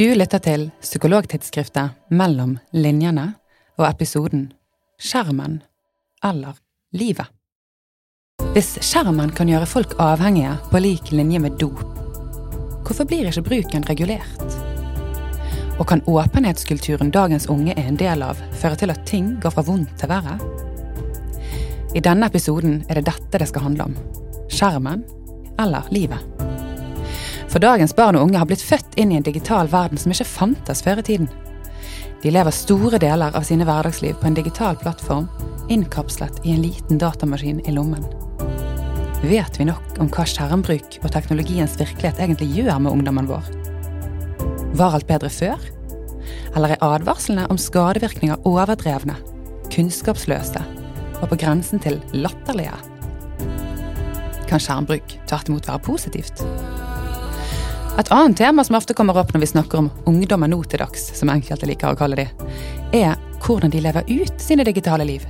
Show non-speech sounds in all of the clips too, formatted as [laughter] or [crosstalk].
Du lytter til psykologtidsskriftet Mellom linjene og episoden Skjermen eller livet. Hvis skjermen kan gjøre folk avhengige på lik linje med dop, hvorfor blir ikke bruken regulert? Og kan åpenhetskulturen dagens unge er en del av, føre til at ting går fra vondt til verre? I denne episoden er det dette det skal handle om. Skjermen eller livet. For dagens barn og unge har blitt født inn i en digital verden som ikke fantes før i tiden. De lever store deler av sine hverdagsliv på en digital plattform, innkapslet i en liten datamaskin i lommen. Vet vi nok om hva skjermbruk og teknologiens virkelighet egentlig gjør med ungdommen vår? Var alt bedre før? Eller er advarslene om skadevirkninger overdrevne, kunnskapsløse og på grensen til latterlige? Kan skjermbruk tvert imot være positivt? Et annet tema som ofte kommer opp når vi snakker om ungdommer nå til dags, som enkelte liker å kalle de, er hvordan de lever ut sine digitale liv.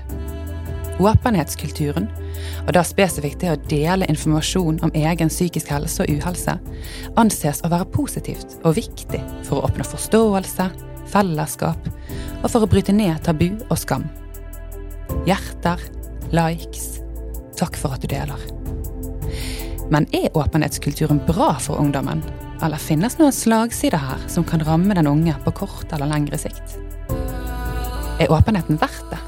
Åpenhetskulturen, og da spesifikt det å dele informasjon om egen psykisk helse og uhelse, anses å være positivt og viktig for å oppnå forståelse, fellesskap og for å bryte ned tabu og skam. Hjerter, likes, takk for at du deler. Men er åpenhetskulturen bra for ungdommen? Eller finnes noen slagsider her som kan ramme den unge på kort eller lengre sikt? Er åpenheten verdt det?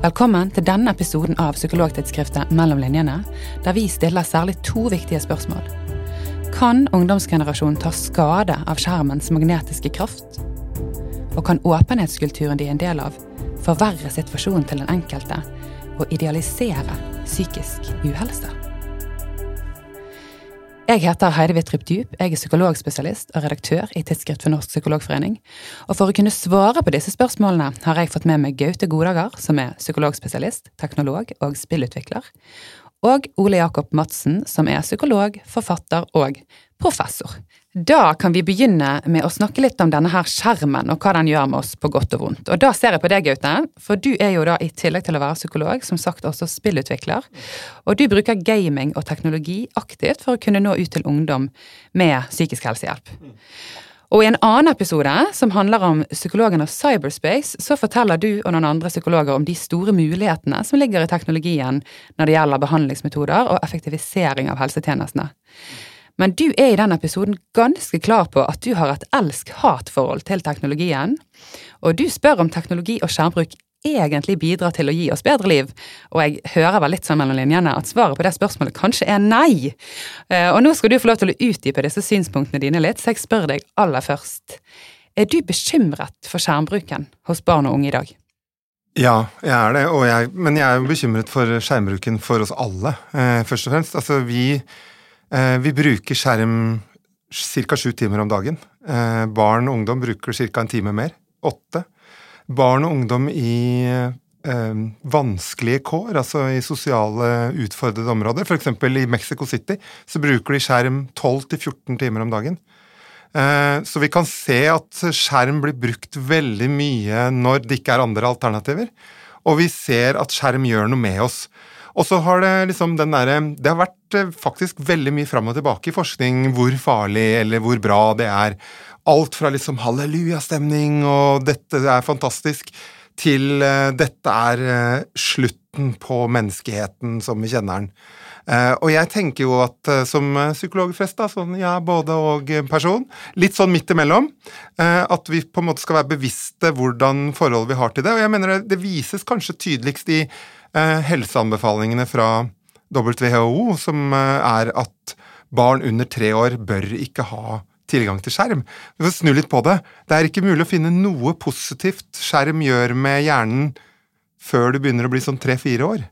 Velkommen til denne episoden av psykologtidsskriftet Mellom linjene, der vi stiller særlig to viktige spørsmål. Kan ungdomsgenerasjonen ta skade av skjermens magnetiske kraft? Og kan åpenhetskulturen de er en del av, forverre situasjonen til den enkelte og idealisere psykisk uhelse? Jeg heter Heidi Wittrup Djup, jeg er psykologspesialist og redaktør i Tidsskrift for Norsk Psykologforening. Og for å kunne svare på disse spørsmålene har jeg fått med meg Gaute Godager, som er psykologspesialist, teknolog og spillutvikler, og Ole Jakob Madsen, som er psykolog, forfatter og professor. Da kan vi begynne med å snakke litt om denne her skjermen og hva den gjør med oss på godt og vondt. Og da ser jeg på deg, Gaute, for du er jo da i tillegg til å være psykolog, som sagt også spillutvikler. Og du bruker gaming og teknologi aktivt for å kunne nå ut til ungdom med psykisk helsehjelp. Og i en annen episode, som handler om psykologen og cyberspace, så forteller du og noen andre psykologer om de store mulighetene som ligger i teknologien når det gjelder behandlingsmetoder og effektivisering av helsetjenestene. Men du er i den episoden ganske klar på at du har et elsk-hat-forhold til teknologien. Og du spør om teknologi og skjermbruk egentlig bidrar til å gi oss bedre liv? Og jeg hører vel litt sånn mellom linjene at svaret på det spørsmålet kanskje er nei. Eh, og nå skal du få lov til å utdype disse synspunktene dine litt, så jeg spør deg aller først. Er du bekymret for skjermbruken hos barn og unge i dag? Ja, jeg er det, jeg, men jeg er bekymret for skjermbruken for oss alle, eh, først og fremst. Altså, vi vi bruker skjerm ca. sju timer om dagen. Eh, barn og ungdom bruker ca. en time mer. Åtte. Barn og ungdom i eh, vanskelige kår, altså i sosiale utfordrede områder, f.eks. i Mexico City, så bruker de skjerm 12-14 timer om dagen. Så vi kan se at skjerm blir brukt veldig mye når det ikke er andre alternativer. Og vi ser at skjerm gjør noe med oss. Og så har det liksom den derre Det har vært eh, faktisk veldig mye fram og tilbake i forskning hvor farlig eller hvor bra det er. Alt fra liksom hallelujastemning og 'dette er fantastisk' til uh, 'dette er uh, slutten på menneskeheten som vi kjenner den'. Uh, og jeg tenker jo at som psykolog flest, da, sånn ja, både og person, litt sånn midt imellom, at vi på en måte skal være bevisste hvordan forholdet vi har til det. Og jeg mener det, det vises kanskje tydeligst i Eh, helseanbefalingene fra WHO, som eh, er at barn under tre år bør ikke ha tilgang til skjerm. Får snu litt på det. Det er ikke mulig å finne noe positivt skjerm gjør med hjernen før du begynner å bli sånn tre-fire år.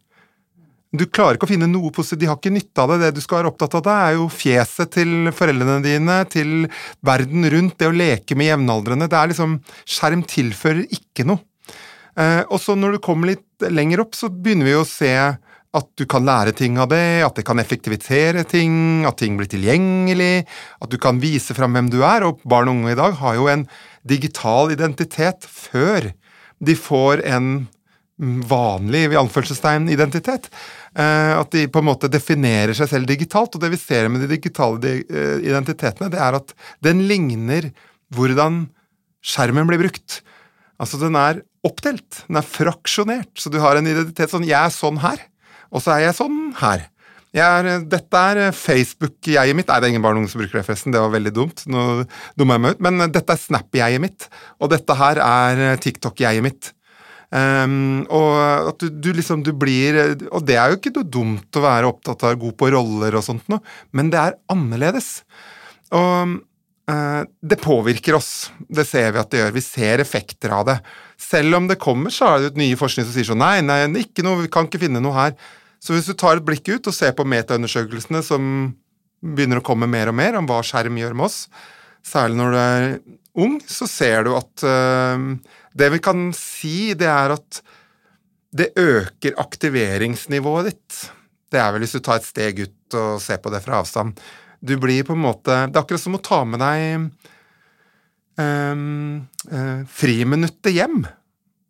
Du klarer ikke å finne noe positivt, de har ikke nytte av det. Det du skal være opptatt av, det er jo fjeset til foreldrene dine, til verden rundt, det å leke med jevnaldrende. Det er liksom Skjerm tilfører ikke noe. Eh, og så når du kommer litt lenger opp, så begynner vi å se at du kan lære ting av det, at det kan effektivisere ting, at ting blir tilgjengelig, at du kan vise fram hvem du er. Og barn og unge i dag har jo en digital identitet før de får en vanlig i anførselstegn identitet. Eh, at de på en måte definerer seg selv digitalt. Og det vi ser med de digitale eh, identitetene, det er at den ligner hvordan skjermen blir brukt. Altså, den er oppdelt. Den er fraksjonert. Så du har en identitet sånn Jeg er sånn her, og så er jeg sånn her. Er, dette er Facebook-jeget mitt. Nei, det er ingen barn som bruker det, forresten. Det var veldig dumt. Nå dummer jeg meg ut. Men dette er Snap-jeget mitt, og dette her er TikTok-jeget mitt. Um, og at du, du, liksom du blir Og det er jo ikke noe dumt å være opptatt av god på roller og sånt noe, men det er annerledes. Og uh, det påvirker oss. Det ser vi at det gjør. Vi ser effekter av det. Selv om det kommer, så er det nye forskning som sier sånn Nei, nei, ikke noe, vi kan ikke finne noe her. Så hvis du tar et blikk ut og ser på metaundersøkelsene som begynner å komme mer og mer om hva skjerm gjør med oss, særlig når du er ung, så ser du at uh, det vi kan si, det er at det øker aktiveringsnivået ditt. Det er vel hvis du tar et steg ut og ser på det fra avstand. Du blir på en måte Det er akkurat som å ta med deg friminuttet hjem.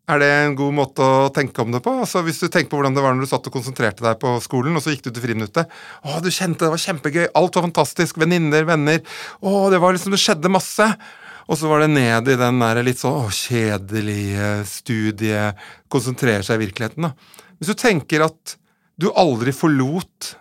Er det en god måte å tenke om det på? Altså Hvis du tenker på hvordan det var når du satt og konsentrerte deg på skolen, og så gikk du til friminuttet. Å, du kjente det var kjempegøy, alt var fantastisk, venninner, venner. Å, det var liksom Det skjedde masse. Og så var det ned i den der litt sånn å, kjedelige studiet, konsentrere seg i virkeligheten. da. Hvis du tenker at du aldri forlot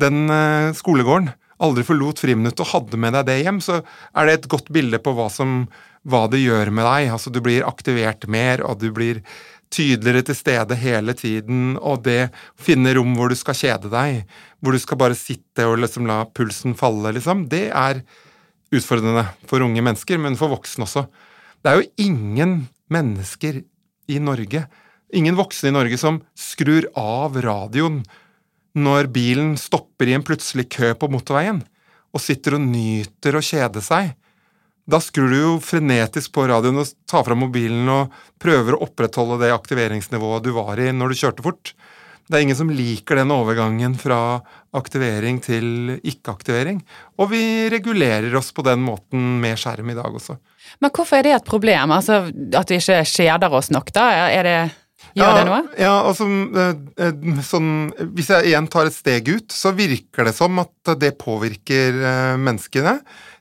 den uh, skolegården, aldri forlot friminuttet og hadde med deg det hjem, så er det et godt bilde på hva, som, hva det gjør med deg. Altså, du blir aktivert mer, og du blir tydeligere til stede hele tiden, og det finne rom hvor du skal kjede deg, hvor du skal bare sitte og liksom la pulsen falle, liksom, det er utfordrende for unge mennesker, men for voksne også. Det er jo ingen mennesker i Norge, ingen voksne i Norge, som skrur av radioen når bilen stopper i en plutselig kø på motorveien, og sitter og nyter å kjede seg. Da skrur du jo frenetisk på radioen og tar fram mobilen og prøver å opprettholde det aktiveringsnivået du var i når du kjørte fort. Det er ingen som liker den overgangen fra aktivering til ikke-aktivering. Og vi regulerer oss på den måten med skjerm i dag også. Men hvorfor er det et problem? Altså At vi ikke kjeder oss nok, da? Er det, gjør ja, det noe? Ja, altså sånn, Hvis jeg igjen tar et steg ut, så virker det som at det påvirker eh, menneskene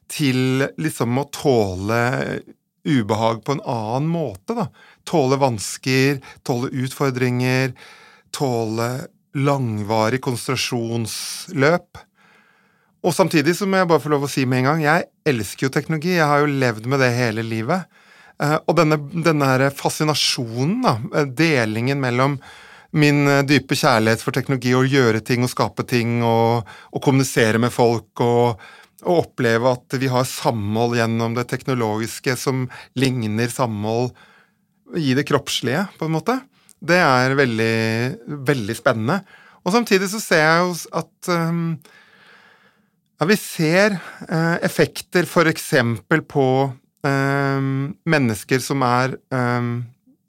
til liksom å tåle ubehag på en annen måte, da. Tåle vansker, tåle utfordringer tåle langvarig konsentrasjonsløp. Og samtidig så må jeg bare få lov å si med en gang, jeg elsker jo teknologi. Jeg har jo levd med det hele livet. Eh, og denne, denne fascinasjonen, da, eh, delingen mellom min eh, dype kjærlighet for teknologi, å gjøre ting og skape ting og, og kommunisere med folk og, og, oppleve at vi har samhold gjennom det teknologiske som ligner samhold i det kroppslige, på en måte. Det er veldig, veldig spennende. Og samtidig så ser jeg jo at um, ja, vi ser uh, effekter f.eks. på mennesker som er um,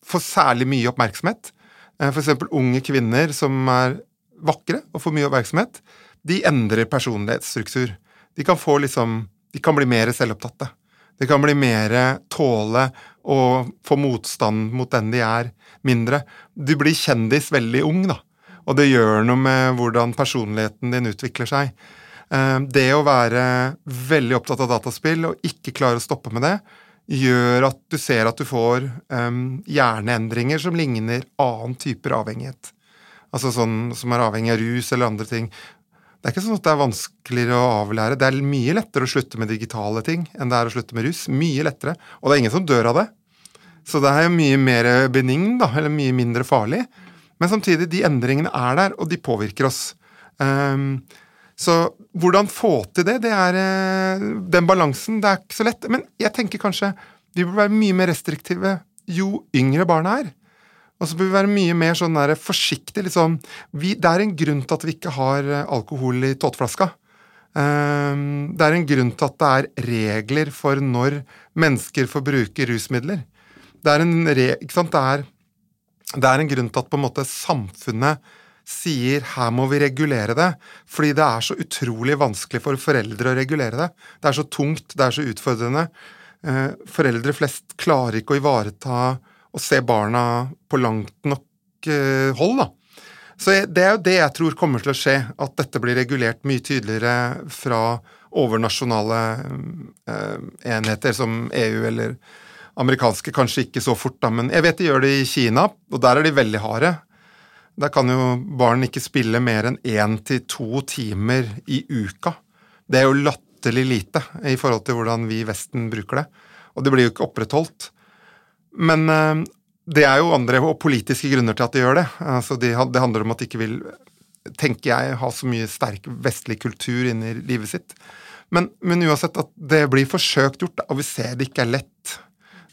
får særlig mye oppmerksomhet. Uh, f.eks. unge kvinner som er vakre og får mye oppmerksomhet. De endrer personlighetsstruktur. De kan få liksom De kan bli mer selvopptatte. De kan bli mer tåle å få motstand mot den de er, mindre. Du blir kjendis veldig ung, da. Og det gjør noe med hvordan personligheten din utvikler seg. Eh, det å være veldig opptatt av dataspill og ikke klare å stoppe med det, gjør at du ser at du får um, hjerneendringer som ligner annen typer avhengighet. Altså sånn som er avhengig av rus eller andre ting. Det er ikke sånn at det er vanskeligere å avlære. Det er mye lettere å slutte med digitale ting enn det er å slutte med rus. Mye lettere. Og det er ingen som dør av det. Så det er jo mye mer benign, da, eller mye mindre farlig. Men samtidig, de endringene er der, og de påvirker oss. Um, så hvordan få til det, det er uh, den balansen. Det er ikke så lett. Men jeg tenker kanskje vi bør være mye mer restriktive jo yngre barna er. Og så bør vi være mye mer sånn der forsiktige. Liksom. Vi, det er en grunn til at vi ikke har eh, alkohol i tåteflaska. Um, det er en grunn til at det er regler for når mennesker får bruke rusmidler. Det er en, re, det er, det er en grunn til at måte samfunnet sier her må vi regulere det, fordi det er så utrolig vanskelig for foreldre å regulere det. Det er så tungt, det er så utfordrende. Eh, foreldre flest klarer ikke å ivareta og se barna på langt nok eh, hold, da. Så det er jo det jeg tror kommer til å skje, at dette blir regulert mye tydeligere fra overnasjonale eh, enheter som EU eller amerikanske, kanskje ikke så fort, da, men jeg vet de gjør det i Kina, og der er de veldig harde. Der kan jo barn ikke spille mer enn én til to timer i uka. Det er jo latterlig lite i forhold til hvordan vi i Vesten bruker det, og det blir jo ikke opprettholdt. Men eh, det er jo andre og politiske grunner til at de gjør det. Altså det handler om at de ikke vil, tenker jeg, ha så mye sterk vestlig kultur inni livet sitt. Men, men uansett at det blir forsøkt gjort, og vi ser det ikke er lett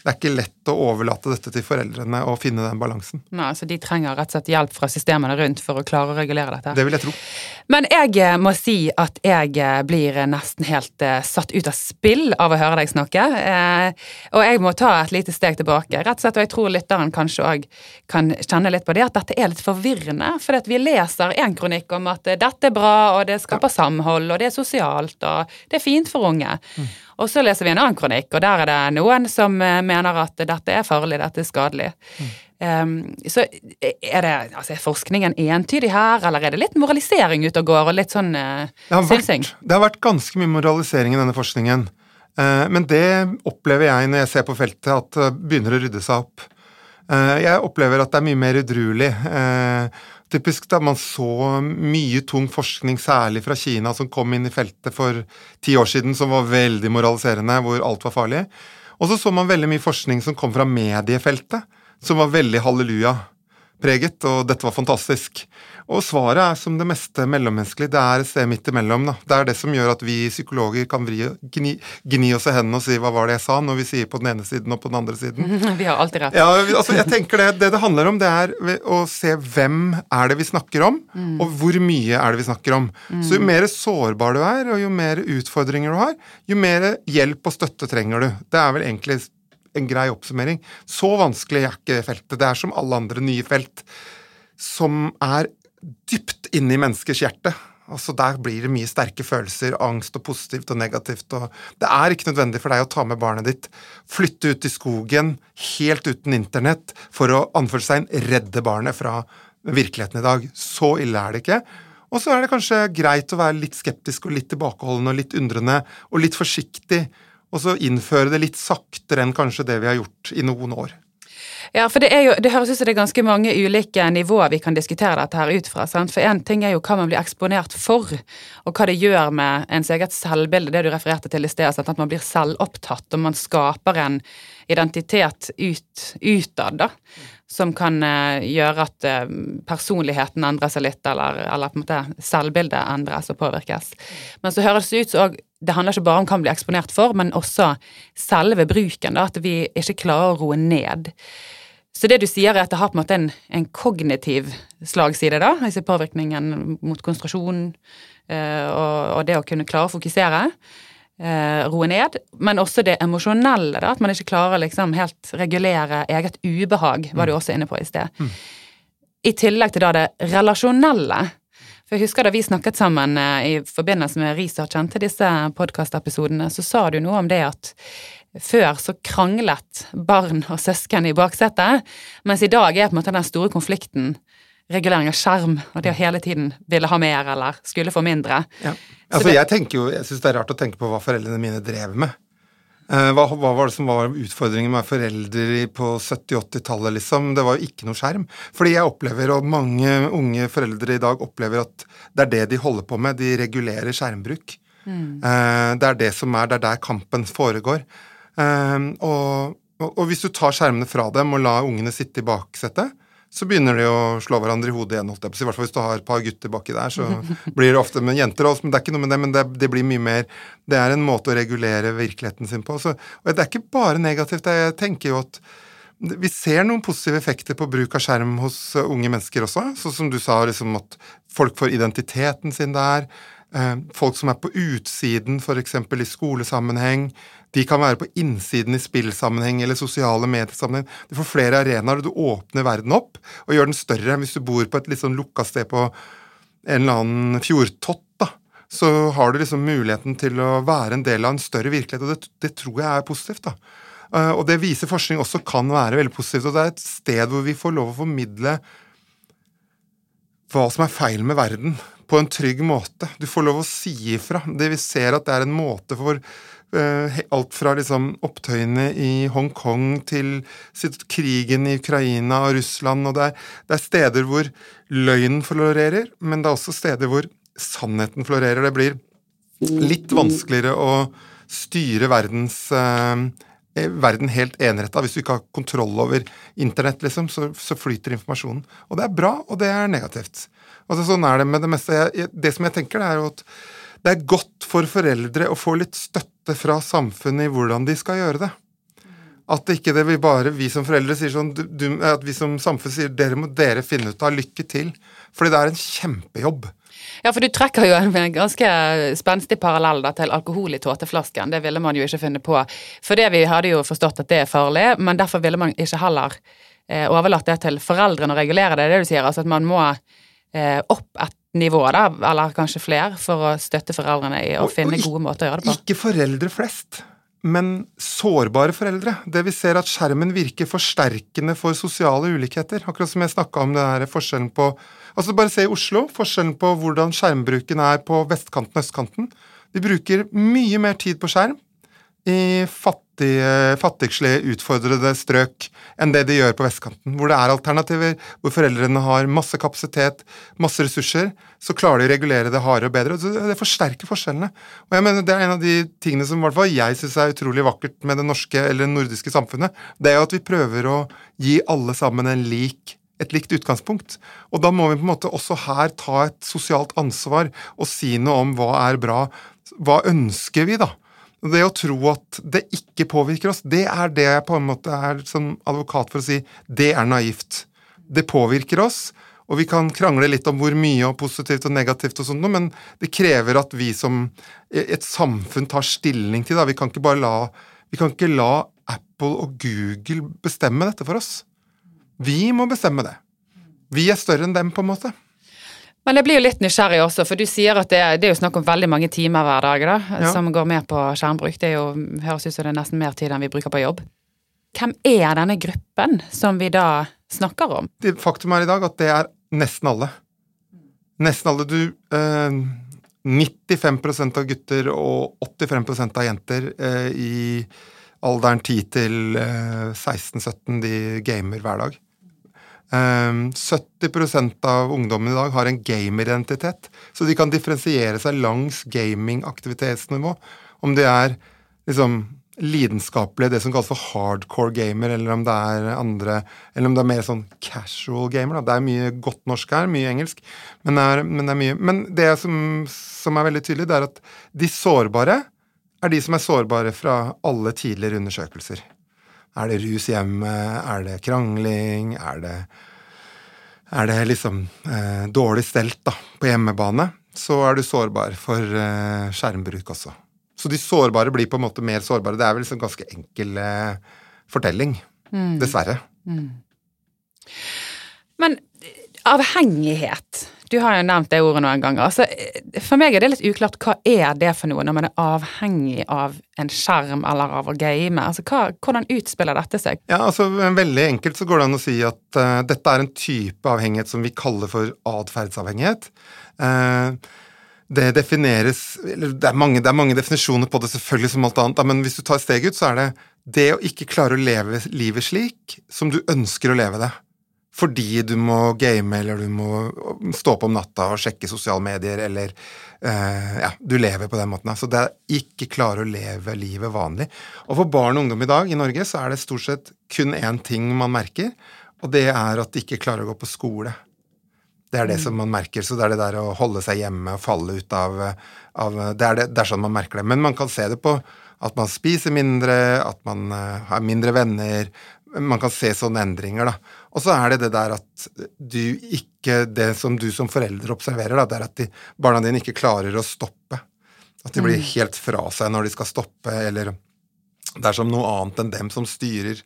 det er ikke lett å overlate dette til foreldrene og finne den balansen. Nei, så De trenger rett og slett hjelp fra systemene rundt for å klare å regulere dette? Det vil jeg tro. Men jeg eh, må si at jeg eh, blir nesten helt uh, satt ut av spill av å høre deg snakke. Og jeg må ta et lite steg tilbake. Rett og slett, og jeg tror lytteren kanskje òg kan kjenne litt på det, at dette er litt forvirrende. For vi leser en kronikk om at dette er bra, og det skaper ja. samhold, og det er sosialt, og det er fint for unge. Mm. Og så leser vi en annen kronikk, og der er det noen som eh, mener at dette er farlig, dette er skadelig. Mm. Um, så er det altså er forskningen entydig her, eller er det litt moralisering ute og går, og litt sånn uh, det, har vært, det har vært ganske mye moralisering i denne forskningen. Uh, men det opplever jeg når jeg ser på feltet, at det begynner å rydde seg opp. Uh, jeg opplever at det er mye mer udruelig. Uh, typisk da man så mye tung forskning, særlig fra Kina, som kom inn i feltet for ti år siden, som var veldig moraliserende, hvor alt var farlig. Og så så man veldig mye forskning som kom fra mediefeltet, som var veldig halleluja-preget, og dette var fantastisk. Og svaret er som det meste mellommenneskelig, det er et sted midt imellom. Da. Det er det som gjør at vi psykologer kan vri, gni, gni, oss i hendene og si 'hva var det jeg sa', når vi sier på den ene siden og på den andre siden. [laughs] Vi har alltid rett. Ja, altså jeg tenker Det det, det handler om, det er å se hvem er det vi snakker om, mm. og hvor mye er det vi snakker om. Mm. Så jo mer sårbar du er, og jo mer utfordringer du har, jo mer hjelp og støtte trenger du. Det er vel egentlig en grei oppsummering. Så vanskelig er ikke feltet. Det er som alle andre nye felt som er dypt inne i menneskers hjerte. Altså Der blir det mye sterke følelser, angst og positivt og negativt. og Det er ikke nødvendig for deg å ta med barnet ditt, flytte ut i skogen helt uten internett for å anføre seg en redde barnet fra virkeligheten i dag. Så ille er det ikke. Og så er det kanskje greit å være litt skeptisk og litt tilbakeholden og litt undrende og litt forsiktig, og så innføre det litt saktere enn kanskje det vi har gjort i noen år. Ja, for det, jo, det høres ut som det er ganske mange ulike nivåer vi kan diskutere dette her ut fra. Sant? For én ting er jo hva man blir eksponert for, og hva det gjør med ens eget selvbilde, det du refererte til i sted, at man blir selvopptatt, og man skaper en identitet ut, utad, da. Som kan uh, gjøre at uh, personligheten endrer seg litt, eller, eller, på en måte selvbildet endres og påvirkes. Men så høres det ut som det handler ikke bare om hva man blir eksponert for, men også selve bruken. Da, at vi ikke klarer å roe ned. Så det du sier, er at det har på en måte en, en kognitiv slagside, da, altså påvirkningen mot konsentrasjon eh, og, og, det å kunne klare å fokusere, eh, roe ned, men også det emosjonelle, da, at man ikke klarer liksom helt regulere eget ubehag, var du mm. også inne på i sted. Mm. I tillegg til da det relasjonelle. For jeg husker da vi snakket sammen eh, i forbindelse med researchen til disse podkastepisodene, så sa du noe om det at før så kranglet barn og søsken i baksetet, mens i dag er på en måte den store konflikten regulering av skjerm, og det å hele tiden ville ha mer eller skulle få mindre. Ja. Altså, det, jeg tenker jo, jeg syns det er rart å tenke på hva foreldrene mine drev med. Eh, hva, hva, var det som var utfordringen med foreldre på 70-80-tallet, liksom? Det var jo ikke noe skjerm. Fordi jeg opplever, og mange unge foreldre i dag opplever, at det er det de holder på med. De regulerer skjermbruk. Mm. Eh, det er det som er, det er der kampen foregår. Um, og, og, hvis du tar skjermene fra dem og lar ungene sitte i baksetet, så begynner de å slå hverandre i hodet igjen. I hvert fall hvis du har et par gutter baki der, så [laughs] blir det ofte med jenter også, men det er ikke noe med det, men det, det, blir mye mer Det er en måte å regulere virkeligheten sin på. Så, og det er ikke bare negativt. Jeg tenker jo at vi ser noen positive effekter på bruk av skjerm hos unge mennesker også. Sånn som du sa, liksom at folk får identiteten sin der. Eh, folk som er på utsiden, f.eks. i skolesammenheng. De kan være på innsiden i spillsammenheng eller sosiale mediesammenheng. Du får flere arenaer, og du åpner verden opp og gjør den større enn hvis du bor på et litt sånn lukka sted på en eller annen fjordtott. Så har du liksom muligheten til å være en del av en større virkelighet, og det, det tror jeg er positivt. da. Eh, og det viser forskning også kan være veldig positivt. Og det er et sted hvor vi får lov å formidle hva som er feil med verden, på en trygg måte. Du får lov å si ifra. Det vi ser at det er en måte for alt fra liksom opptøyene i Hongkong til krigen i Ukraina og Russland, og det er, det er steder hvor løgnen florerer, men det er også steder hvor sannheten florerer. Det blir litt vanskeligere å styre verdens eh, verden helt eneretta. Hvis du ikke har kontroll over internett, liksom, så, så, flyter informasjonen. Og det er bra, og det er negativt. Altså, sånn er det med det meste. Jeg, det som jeg tenker, det er jo at det er godt for foreldre å få litt støtte fra samfunnet i hvordan de skal gjøre det. At ikke det vil bare vi som foreldre sier sånn du, At vi som samfunn sier dere må dere finne ut av lykke til. Fordi det er en kjempejobb. Ja, for du trekker jo en ganske spenstig parallell da, til alkohol i tåteflasken. Det ville man jo ikke funnet på. For det vi hadde jo forstått at det er farlig, men derfor ville man ikke heller eh, overlatt det til foreldrene å regulere det. Det du sier, altså at man må eh, opp et nivå, da, eller kanskje flere, for å støtte foreldrene i å og, finne og gode måter å gjøre det på. Ikke foreldre flest men sårbare foreldre. Det vi ser at skjermen virker forsterkende for sosiale ulikheter. Akkurat som jeg snakka om det her forskjellen på Altså Bare se i Oslo, forskjellen på hvordan skjermbruken er på vestkanten og østkanten. De bruker mye mer tid på skjerm i fattige, fattigslige, utfordrede strøk enn det de gjør på vestkanten, hvor det er alternativer, hvor foreldrene har masse kapasitet, masse ressurser, så klarer de å regulere det hardere og bedre. og Det forsterker forskjellene. Og jeg mener Det er en av de tingene som hvert fall jeg syns er utrolig vakkert med det norske eller nordiske samfunnet. Det er jo at vi prøver å gi alle sammen en lik et likt utgangspunkt. Og da må vi på en måte også her ta et sosialt ansvar og si noe om hva er bra. Hva ønsker vi, da? Det å tro at det ikke påvirker oss, det er det jeg på en måte er som advokat for å si det er naivt. Det påvirker oss, og vi kan krangle litt om hvor mye og positivt og negativt og sånt, men det krever at vi som et samfunn tar stilling til det. Vi kan ikke bare la, vi kan ikke la Apple og Google bestemme dette for oss. Vi må bestemme det. Vi er større enn dem, på en måte. Men jeg blir jo litt nysgjerrig også, for du sier at det, det er jo snakk om veldig mange timer hver dag da, ja. som går med på skjermbruk. Det jo, høres ut som det er nesten mer tid enn vi bruker på jobb. Hvem er denne gruppen som vi da snakker om? Det faktum er i dag at det er nesten alle. Nesten alle. Du eh, 95% av gutter og 85% av jenter eh, i alderen 10 til eh, 16-17 de gamer hver dag. 70% ehm, av ungdommen i dag har en gameridentitet, så de kan differensiere seg langs gamingaktivitetsnivå. Om de er liksom lidenskapelige, det som kalles for hardcore gamer, eller om det er andre Eller om det er mer sånn casual gamer. Da. Det er mye godt norsk her, mye engelsk, men er, men det er mye Men det som, som er veldig tydelig, det er at de sårbare er de som er sårbare fra alle tidligere undersøkelser. Er det rus hjemme? Er det krangling? Er det, er det liksom eh, dårlig stelt da, på hjemmebane? Så er du sårbar for eh, skjermbruk også. Så de sårbare blir på en måte mer sårbare. Det er vel liksom ganske enkel eh, fortelling. Mm. Dessverre. Mm. Men avhengighet du har jo nevnt det ordet noen ganger. Altså, for meg er det litt uklart hva er det for noe når man er avhengig av en skjerm eller av å game? Altså, hva, hvordan utspiller dette seg? Ja, altså Veldig enkelt så går det an å si at uh, dette er en type avhengighet som vi kaller for atferdsavhengighet. Uh, det defineres det er, mange, det er, mange, definisjoner på det, selvfølgelig, som alt annet, men hvis du tar steget ut, så er det det å ikke klare å leve livet slik som du ønsker å leve det fordi du må game, eller du må stå opp om natta og sjekke sosiale medier, eller uh, Ja, du lever på den måten. Så det er ikke klare å leve livet vanlig. Og for barn og ungdom i dag i Norge så er det stort sett kun én ting man merker, og det er at de ikke klarer å gå på skole. Det er det mm. som man merker. Så det er det der å holde seg hjemme og falle ut av, av det, er det, det, er sånn man merker det. Men man kan se det på at man spiser mindre, at man uh, har mindre venner. Man kan se sånne endringer, da. Og så er det det der at du ikke Det som du som forelder observerer, da, det er at de, barna dine ikke klarer å stoppe. At de blir mm. helt fra seg når de skal stoppe, eller det er som noe annet enn dem som styrer,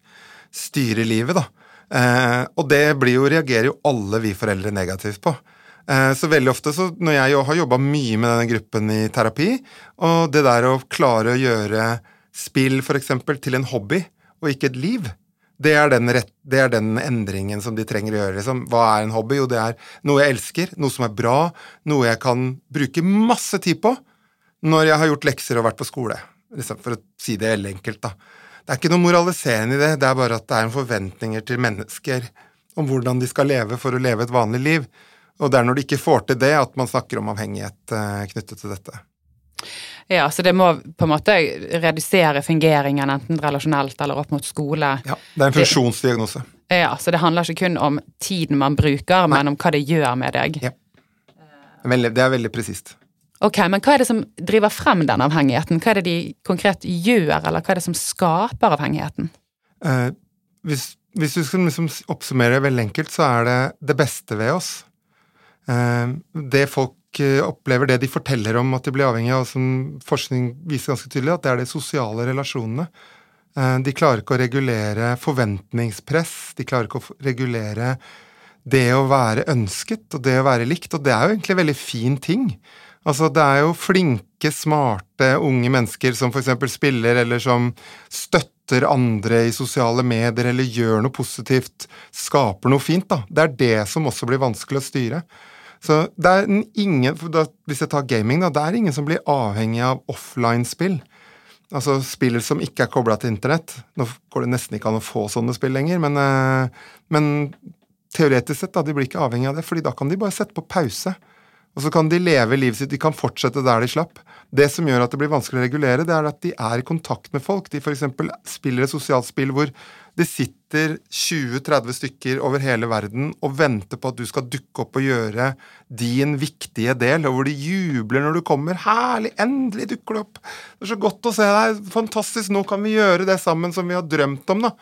styrer livet, da. Eh, og det blir jo, reagerer jo alle vi foreldre negativt på. Eh, så veldig ofte så når jeg har jobba mye med denne gruppen i terapi, og det der å klare å gjøre spill f.eks. til en hobby, og ikke et liv. Det er, rett, det er den endringen som de trenger å gjøre. Liksom. Hva er en hobby? Jo, det er noe jeg elsker, noe som er bra, noe jeg kan bruke masse tid på når jeg har gjort lekser og vært på skole. Liksom, for å si det helt enkelt, da. Det er ikke noe moraliserende i det, det er bare at det er en forventninger til mennesker om hvordan de skal leve for å leve et vanlig liv. Og det er når de ikke får til det, at man snakker om avhengighet eh, knyttet til dette. Ja, så det må på en måte redusere fungeringen enten relasjonelt eller opp mot skole. Ja, det er en funksjonsdiagnose. Ja, så det handler ikke kun om tiden man bruker, Nei. men om hva det gjør med deg. Ja. Det er veldig presist. Ok, Men hva er det som driver frem den avhengigheten? Hva er det de konkret gjør, eller hva er det som skaper avhengigheten? Eh, hvis, hvis, du skal liksom oppsummere veldig enkelt, så er det det beste ved oss. Eh, det folk opplever det de forteller om at de blir avhengig av, som forskning viser ganske tydelig, at det er de sosiale relasjonene. Eh, de klarer ikke å regulere forventningspress, de klarer ikke å regulere det å være ønsket og det å være likt, og det er jo egentlig en veldig fin ting. Altså, det er jo flinke, smarte unge mennesker som f.eks. spiller, eller som støtter andre i sosiale medier, eller gjør noe positivt, skaper noe fint, da. Det er det som også blir vanskelig å styre. Så det er ingen, da, Hvis jeg tar gaming, da, det er ingen som blir avhengig av offline-spill. Altså spill som ikke er kobla til internett. Nå går det nesten ikke an å få sånne spill lenger, men, eh, men teoretisk sett, da, de blir ikke avhengig av det, fordi da kan de bare sette på pause. Og så kan de leve livet sitt, de kan fortsette der de slapp. Det som gjør at det blir vanskelig å regulere, det er at de er i kontakt med folk. De f.eks. spiller et sosialt spill hvor det sitter 20-30 stykker over hele verden og venter på at du skal dukke opp og gjøre din viktige del, og hvor de jubler når du kommer. 'Herlig! Endelig dukker du opp! Det er så godt å se deg! Fantastisk! Nå kan vi gjøre det sammen som vi har drømt om', da.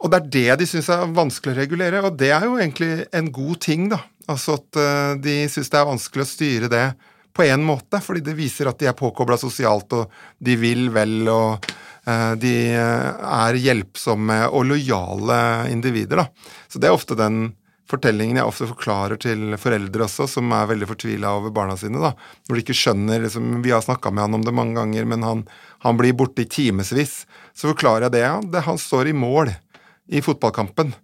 Og det er det de syns er vanskelig å regulere, og det er jo egentlig en god ting, da. Altså at uh, de syns det er vanskelig å styre det på én måte, fordi det viser at de er påkobla sosialt, og de vil vel, og de er hjelpsomme og lojale individer, da. Så det er ofte den fortellingen jeg ofte forklarer til foreldre også, som er veldig fortvila over barna sine, da. Når de ikke skjønner liksom, Vi har snakka med han om det mange ganger, men han, han blir borte i timevis. Så forklarer jeg det, ja. Det, han står i mål i fotballkampen.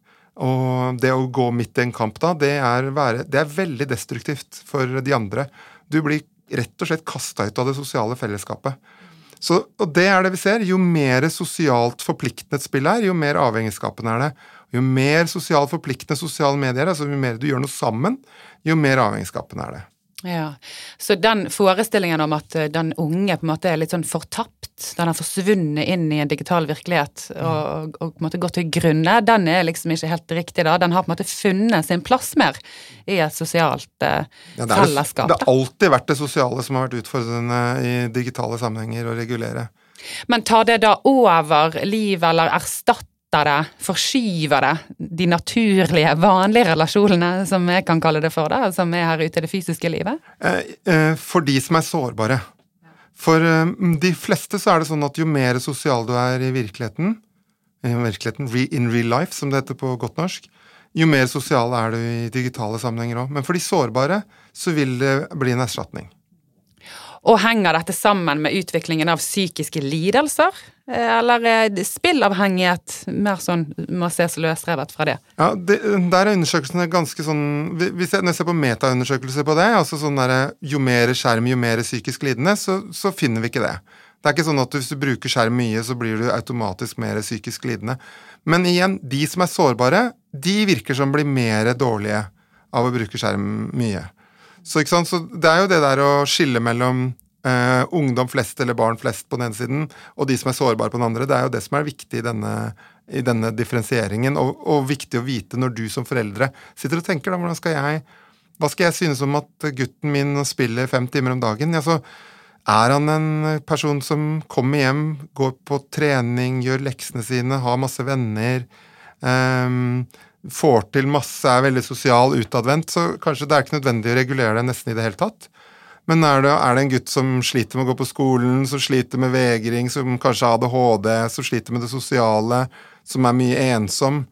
Og det å gå midt i en kamp da, det er, være, det er veldig destruktivt for de andre. Du blir rett og slett kasta ut av det sosiale fellesskapet. Så, og det er det vi ser. Jo mer sosialt forpliktende et spill er, jo mer avhengighetsskapende er det. Jo mer sosialt forpliktende sosiale medier er, altså jo mer du gjør noe sammen, jo mer avhengighetsskapende er det. Ja, Så den forestillingen om at eh, den unge på en måte er litt sånn fortapt, den har forsvunnet inn i en digital virkelighet og, og, på en måte gått til grunne, den er liksom ikke helt riktig da. Den har på en måte funnet sin plass mer i et sosialt eh, ja, det fellesskap. Det har alltid vært det sosiale som har vært utfordrende i digitale sammenhenger å regulere. Men tar det da over livet, eller erstatter det, forskyver det, de naturlige, vanlige relasjonene, som jeg kan kalle det for, da, som er her ute i det fysiske livet? Eh, eh, for de som er sårbare. For eh, de fleste så er det sånn at jo mer sosial du er i virkeligheten, i virkeligheten, in real life, som det heter på godt norsk, jo mer sosial er du i digitale sammenhenger òg. Men for de sårbare så vil det bli en erstatning. Og henger dette sammen med utviklingen av psykiske lidelser? Eller er spillavhengighet mer sånn må ses løsrevet fra det? Ja, det, Der er undersøkelsene ganske sånn Hvis jeg, Når jeg ser på metaundersøkelser på det, altså sånn der, jo mer skjerm, jo mer psykisk lidende, så, så, finner vi ikke det. Det er ikke sånn at hvis du bruker skjerm mye, så blir du automatisk mer psykisk lidende. Men igjen, de som er sårbare, de virker som blir mer dårlige av å bruke skjerm mye. Så, så, det er jo det der å skille mellom uh, ungdom flest eller barn flest på den ene siden, og de som er sårbare på den andre. Det er jo det som er viktig i denne, i denne differensieringen, og, og, viktig å vite når du som foreldre sitter og tenker da, hvordan skal jeg hva skal jeg synes om at gutten min spiller fem timer om dagen? Ja, så er han en person som kommer hjem, går på trening, gjør leksene sine, har masse venner, um, får til masse, er veldig sosial, utadvendt, så kanskje det er ikke nødvendig å regulere det nesten i det hele tatt. Men er det, er det en gutt som sliter med å gå på skolen, som sliter med vegring, som kanskje har ADHD, som sliter med det sosiale, som er mye ensom,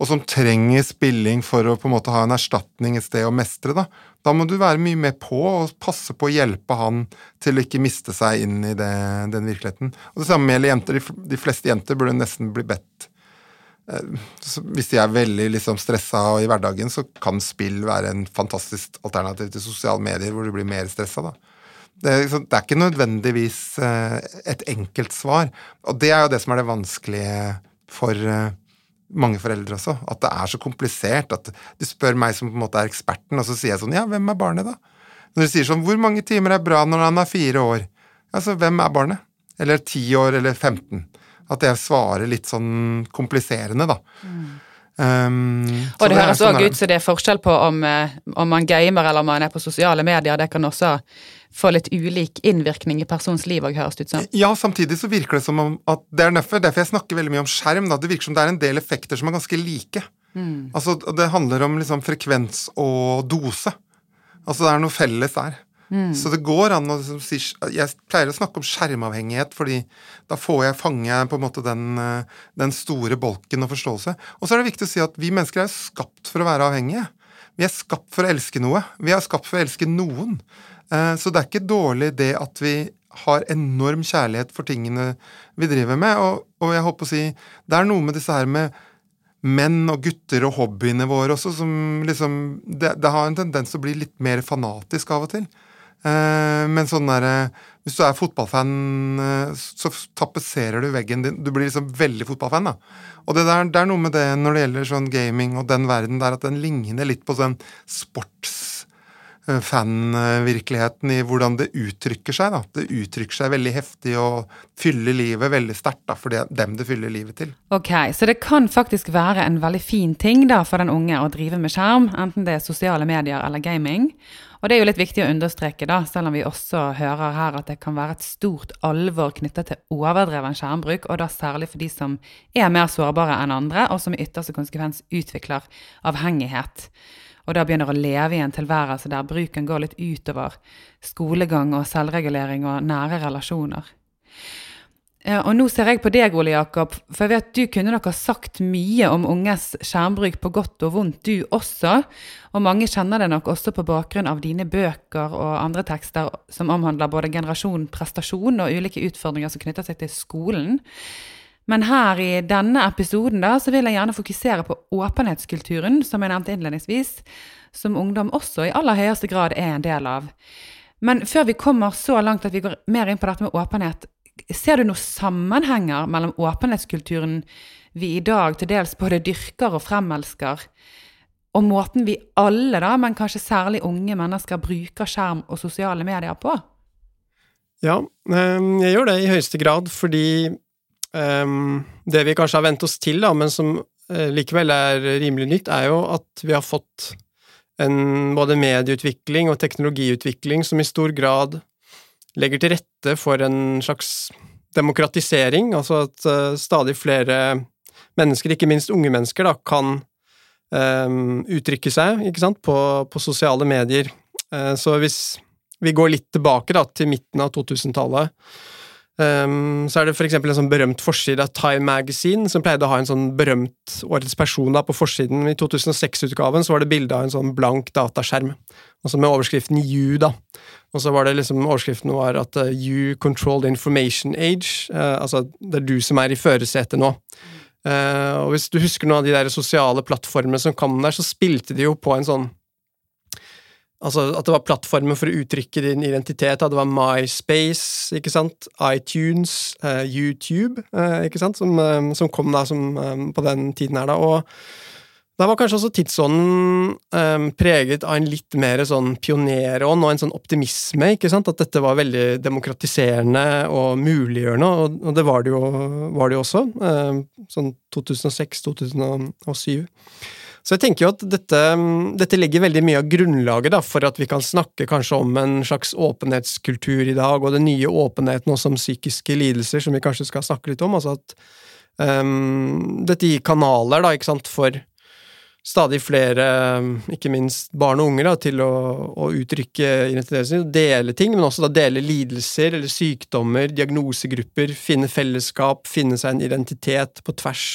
og som trenger spilling for å på en måte ha en erstatning et sted å mestre, da, da må du være mye mer på og passe på å hjelpe han til å ikke miste seg inn i det, den virkeligheten. Og Det samme gjelder jenter. De, fleste jenter burde nesten bli bedt Hvis de er veldig liksom, stressa i hverdagen, så kan spill være en fantastisk alternativ til sosiale medier, hvor du blir mer stressa. Det, det, er ikke nødvendigvis eh, et enkelt svar. Og det er jo det som er det vanskelige for eh, mange foreldre også. At det er så komplisert. At de spør meg som på en måte er eksperten, og så sier jeg sånn Ja, hvem er barnet, da? Når de sier sånn Hvor mange timer er bra når han er fire år? Altså, hvem er barnet? Eller ti år, eller 15? At jeg svarer litt sånn kompliserende, da. Mm. Um, og det, høres òg sånn ut som det er forskjell på om, eh, om, man gamer eller om man er på sosiale medier. Det kan også få litt ulik innvirkning i persons liv òg, høres det ut som. Ja, samtidig så virker det som om at det er derfor, derfor jeg snakker veldig mye om skjerm. Da. Det virker som det er en del effekter som er ganske like. Mm. Altså, det handler om liksom frekvens og dose. Altså det er noe felles der. Mm. Så det går an å Jeg pleier å snakke om skjermavhengighet, fordi da får jeg fange på en måte den, eh, den store bolken og forståelse. Og så er det viktig å si at vi mennesker er skapt for å være avhengige. Vi er skapt for å elske noe. Vi er skapt for å elske noen. Eh, så det er ikke dårlig det at vi har enorm kjærlighet for tingene vi driver med. Og, og jeg håper å si Det er noe med disse her med menn og gutter og hobbyene våre også som liksom det, det har en tendens til å bli litt mer fanatisk av og til. Eh, men sånn der, Hvis du er fotballfan, eh, så tapetserer du veggen din. Du blir liksom veldig fotballfan, da. Og det, der, det er noe med det når det gjelder sånn gaming og den verden der, at den ligner litt på sånn sports Eh, fanvirkeligheten i hvordan det uttrykker seg. da. Det uttrykker seg veldig heftig og fyller livet veldig sterkt for det dem det fyller livet til. Ok, Så det kan faktisk være en veldig fin ting da for den unge å drive med skjerm, enten det er sosiale medier eller gaming. Og det er jo litt viktig å understreke, da, selv om vi også hører her at det kan være et stort alvor knytta til overdreven skjermbruk, og da særlig for de som er mer sårbare enn andre, og som i ytterste konsekvens utvikler avhengighet og da begynner å leve i en tilværelse der bruken går litt utover skolegang og selvregulering og nære relasjoner. Og nå ser jeg på deg, Ole Jakob, for jeg vet du kunne nok ha sagt mye om unges skjermbruk på godt og vondt, du også. Og mange kjenner det nok også på bakgrunn av dine bøker og andre tekster som omhandler både generasjon prestasjon og ulike utfordringer som knytter seg til skolen. Men her i denne episoden da, så vil jeg gjerne fokusere på åpenhetskulturen, som jeg nevnte innledningsvis, som ungdom også i aller høyeste grad er en del av. Men før vi kommer så langt at vi går mer inn på dette med åpenhet, ser du noen sammenhenger mellom åpenhetskulturen vi i dag til dels både dyrker og fremelsker, og måten vi alle, da, men kanskje særlig unge mennesker, bruker skjerm og sosiale medier på? Ja, eh, jeg gjør det i høyeste grad, fordi Um, det vi kanskje har vent oss til, da, men som uh, likevel er rimelig nytt, er jo at vi har fått en både medieutvikling og teknologiutvikling som i stor grad legger til rette for en slags demokratisering, altså at uh, stadig flere mennesker, ikke minst unge mennesker, da, kan um, uttrykke seg sant, på, på sosiale medier. Uh, så hvis vi går litt tilbake da, til midten av 2000-tallet, Um, så er det f.eks. en sånn berømt forside av Time Magazine, som pleide å ha en sånn berømt årets person da på forsiden. I 2006-utgaven så var det bilde av en sånn blank dataskjerm, altså med overskriften You, da. Og så var det liksom overskriften var at uh, You control the information age, uh, altså det er du som er i førersetet nå. Uh, og hvis du husker noen av de der sosiale plattformene som kom der, så spilte de jo på en sånn Altså at det var plattformen for å uttrykke din identitet. Det var MySpace, ikke sant, iTunes, eh, YouTube, eh, ikke sant, som, eh, som kom da som, på den tiden her, da. Og da var kanskje også tidsånden um, preget av en litt mer sånn pionerånd og en sånn optimisme, ikke sant, at dette var veldig demokratiserende og muliggjørende, og, og det var det jo, var det jo også, sånn 2006-2007. Så jeg tenker jo at dette, dette, legger veldig mye av grunnlaget da, for at vi kan snakke kanskje om en slags åpenhetskultur i dag, og den nye åpenheten også om psykiske lidelser, som vi kanskje skal snakke litt om. altså at um, Dette gir kanaler da, ikke sant, for stadig flere, ikke minst barn og unger, da, til å, å uttrykke identiteten sin, dele ting, men også da dele lidelser eller sykdommer, diagnosegrupper, finne fellesskap, finne seg en identitet på tvers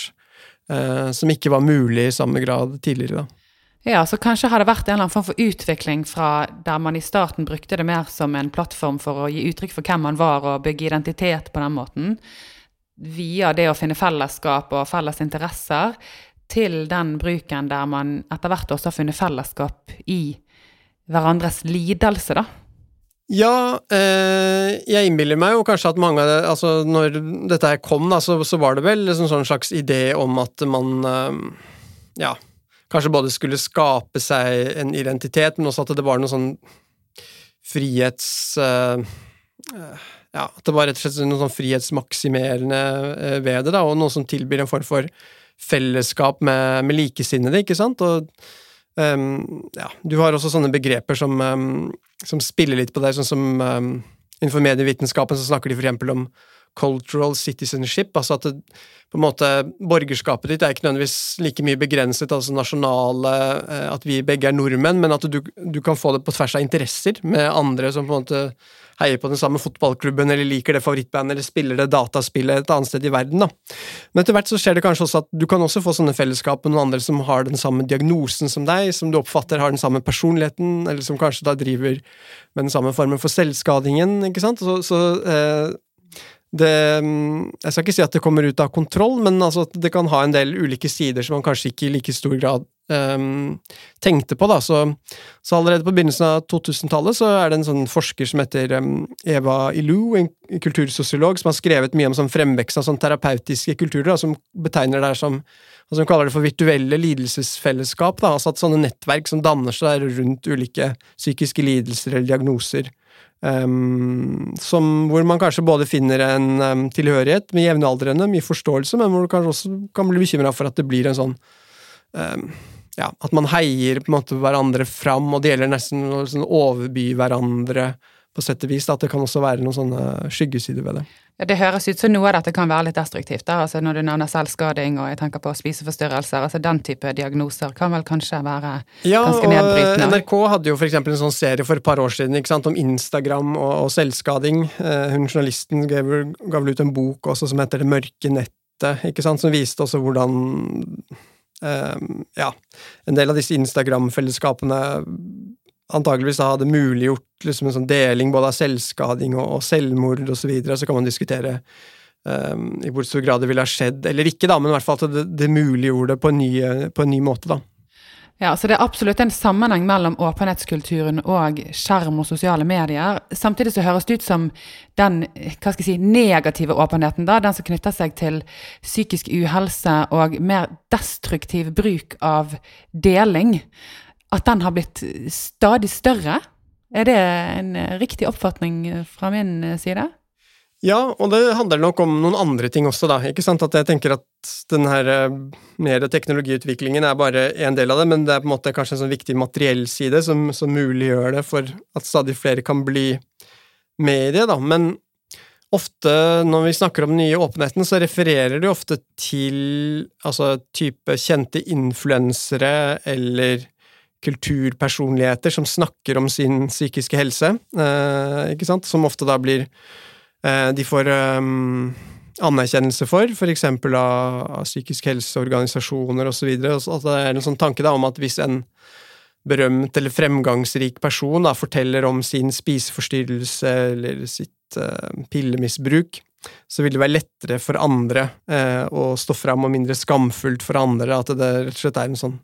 som ikke var mulig i samme grad tidligere. da. Ja, så kanskje har det vært en eller annen form for utvikling fra der man i starten brukte det mer som en plattform for å gi uttrykk for hvem man var og bygge identitet på den måten, via det å finne fellesskap og felles interesser, til den bruken der man etter hvert også har funnet fellesskap i hverandres lidelse, da. Ja, eh, jeg innbiller meg jo kanskje at mange av det Altså, når dette her kom, da, så, så var det vel en sånn slags idé om at man eh, Ja, kanskje både skulle skape seg en identitet, men også at det var noe sånn frihets... Eh, ja, at det var rett og slett noe sånn frihetsmaksimerende eh, ved det, da, og noe som tilbyr en form for fellesskap med, med likesinnede, ikke sant? Og um, ja, du har også sånne begreper som, um, som spiller litt på deg, sånn som um, innenfor medievitenskapen så snakker de eksempel om cultural citizenship, altså at det, på en måte borgerskapet ditt er ikke nødvendigvis like mye begrenset, altså nasjonale eh, At vi begge er nordmenn, men at du, du kan få det på tvers av interesser med andre som på en måte heier på den samme fotballklubben, eller liker det favorittbandet, eller spiller det dataspillet et annet sted i verden. da. Men etter hvert så skjer det kanskje også at du kan også få sånne fellesskap med noen andre som har den samme diagnosen som deg, som du oppfatter har den samme personligheten, eller som kanskje da driver med den samme formen for selvskadingen, ikke sant. Så, så eh, det, jeg skal ikke si at det kommer ut av kontroll, men altså at det kan ha en del ulike sider som man kanskje ikke i like stor grad um, tenkte på. Da. Så, så, allerede på begynnelsen av 2000-tallet så er det en sånn forsker som heter um, Eva Ilou, en kultursosiolog, som har skrevet mye om sånn fremvekst av sånn terapeutiske kulturer, da, som betegner det som altså Hun kaller det for virtuelle lidelsesfellesskap. Da, altså at sånne nettverk som danner seg rundt ulike psykiske lidelser eller diagnoser. Um, som, hvor man kanskje både finner en um, tilhørighet med jevnaldrende, mye forståelse, men hvor du kanskje også kan bli bekymra for at det blir en sånn um, ja, At man heier på en måte hverandre fram, og det gjelder nesten å sånn overby hverandre på sett og vis. At det kan også være noen sånne skyggesider ved det. Ja, det høres ut som noe av dette kan være litt destruktivt. Da. Altså Når du nevner selvskading og jeg tenker på spiseforstyrrelser, altså den type diagnoser kan vel kanskje være ja, ganske nedbrytende? Ja, NRK hadde jo f.eks. en sånn serie for et par år siden sant, om Instagram og, og selvskading. Uh, hun journalisten gav, gav ut en bok også som heter Det mørke nettet, ikke sant, som viste også hvordan ja, en del av disse Instagram-fellesskapene antakeligvis hadde muliggjort liksom en sånn deling både av selvskading og, og selvmord osv., så, videre, så kan man diskutere um, i hvor stor grad det ville ha skjedd eller ikke, da, men i hvert fall at det, det muliggjorde det på en, ny, på en ny måte. da. Ja, så Det er absolutt en sammenheng mellom åpenhetskulturen og skjerm og sosiale medier. Samtidig så høres det ut som den hva skal jeg si, negative åpenheten, da, den som knytter seg til psykisk uhelse og mer destruktiv bruk av deling, at den har blitt stadig større. Er det en riktig oppfatning fra min side? Ja, og det handler nok om noen andre ting også, da. Ikke sant at jeg tenker at den her eh, mer teknologiutviklingen er bare en del av det, men det er på en måte kanskje en sånn viktig materiell side som, som muliggjør det for at stadig flere kan bli med i det, da. Men ofte når vi snakker om den nye åpenheten, så refererer de ofte til altså type kjente influensere eller kulturpersonligheter som snakker om sin psykiske helse, eh, ikke sant, som ofte da blir De får um, anerkjennelse for, eksempel av, av psykisk helseorganisasjoner osv. At det er en sånn tanke da om at hvis en berømt eller fremgangsrik person da forteller om sin spiseforstyrrelse eller sitt uh, pillemisbruk, så vil det være lettere for andre uh, å stå fram, og mindre skamfullt for andre. At det rett og slett er en sånn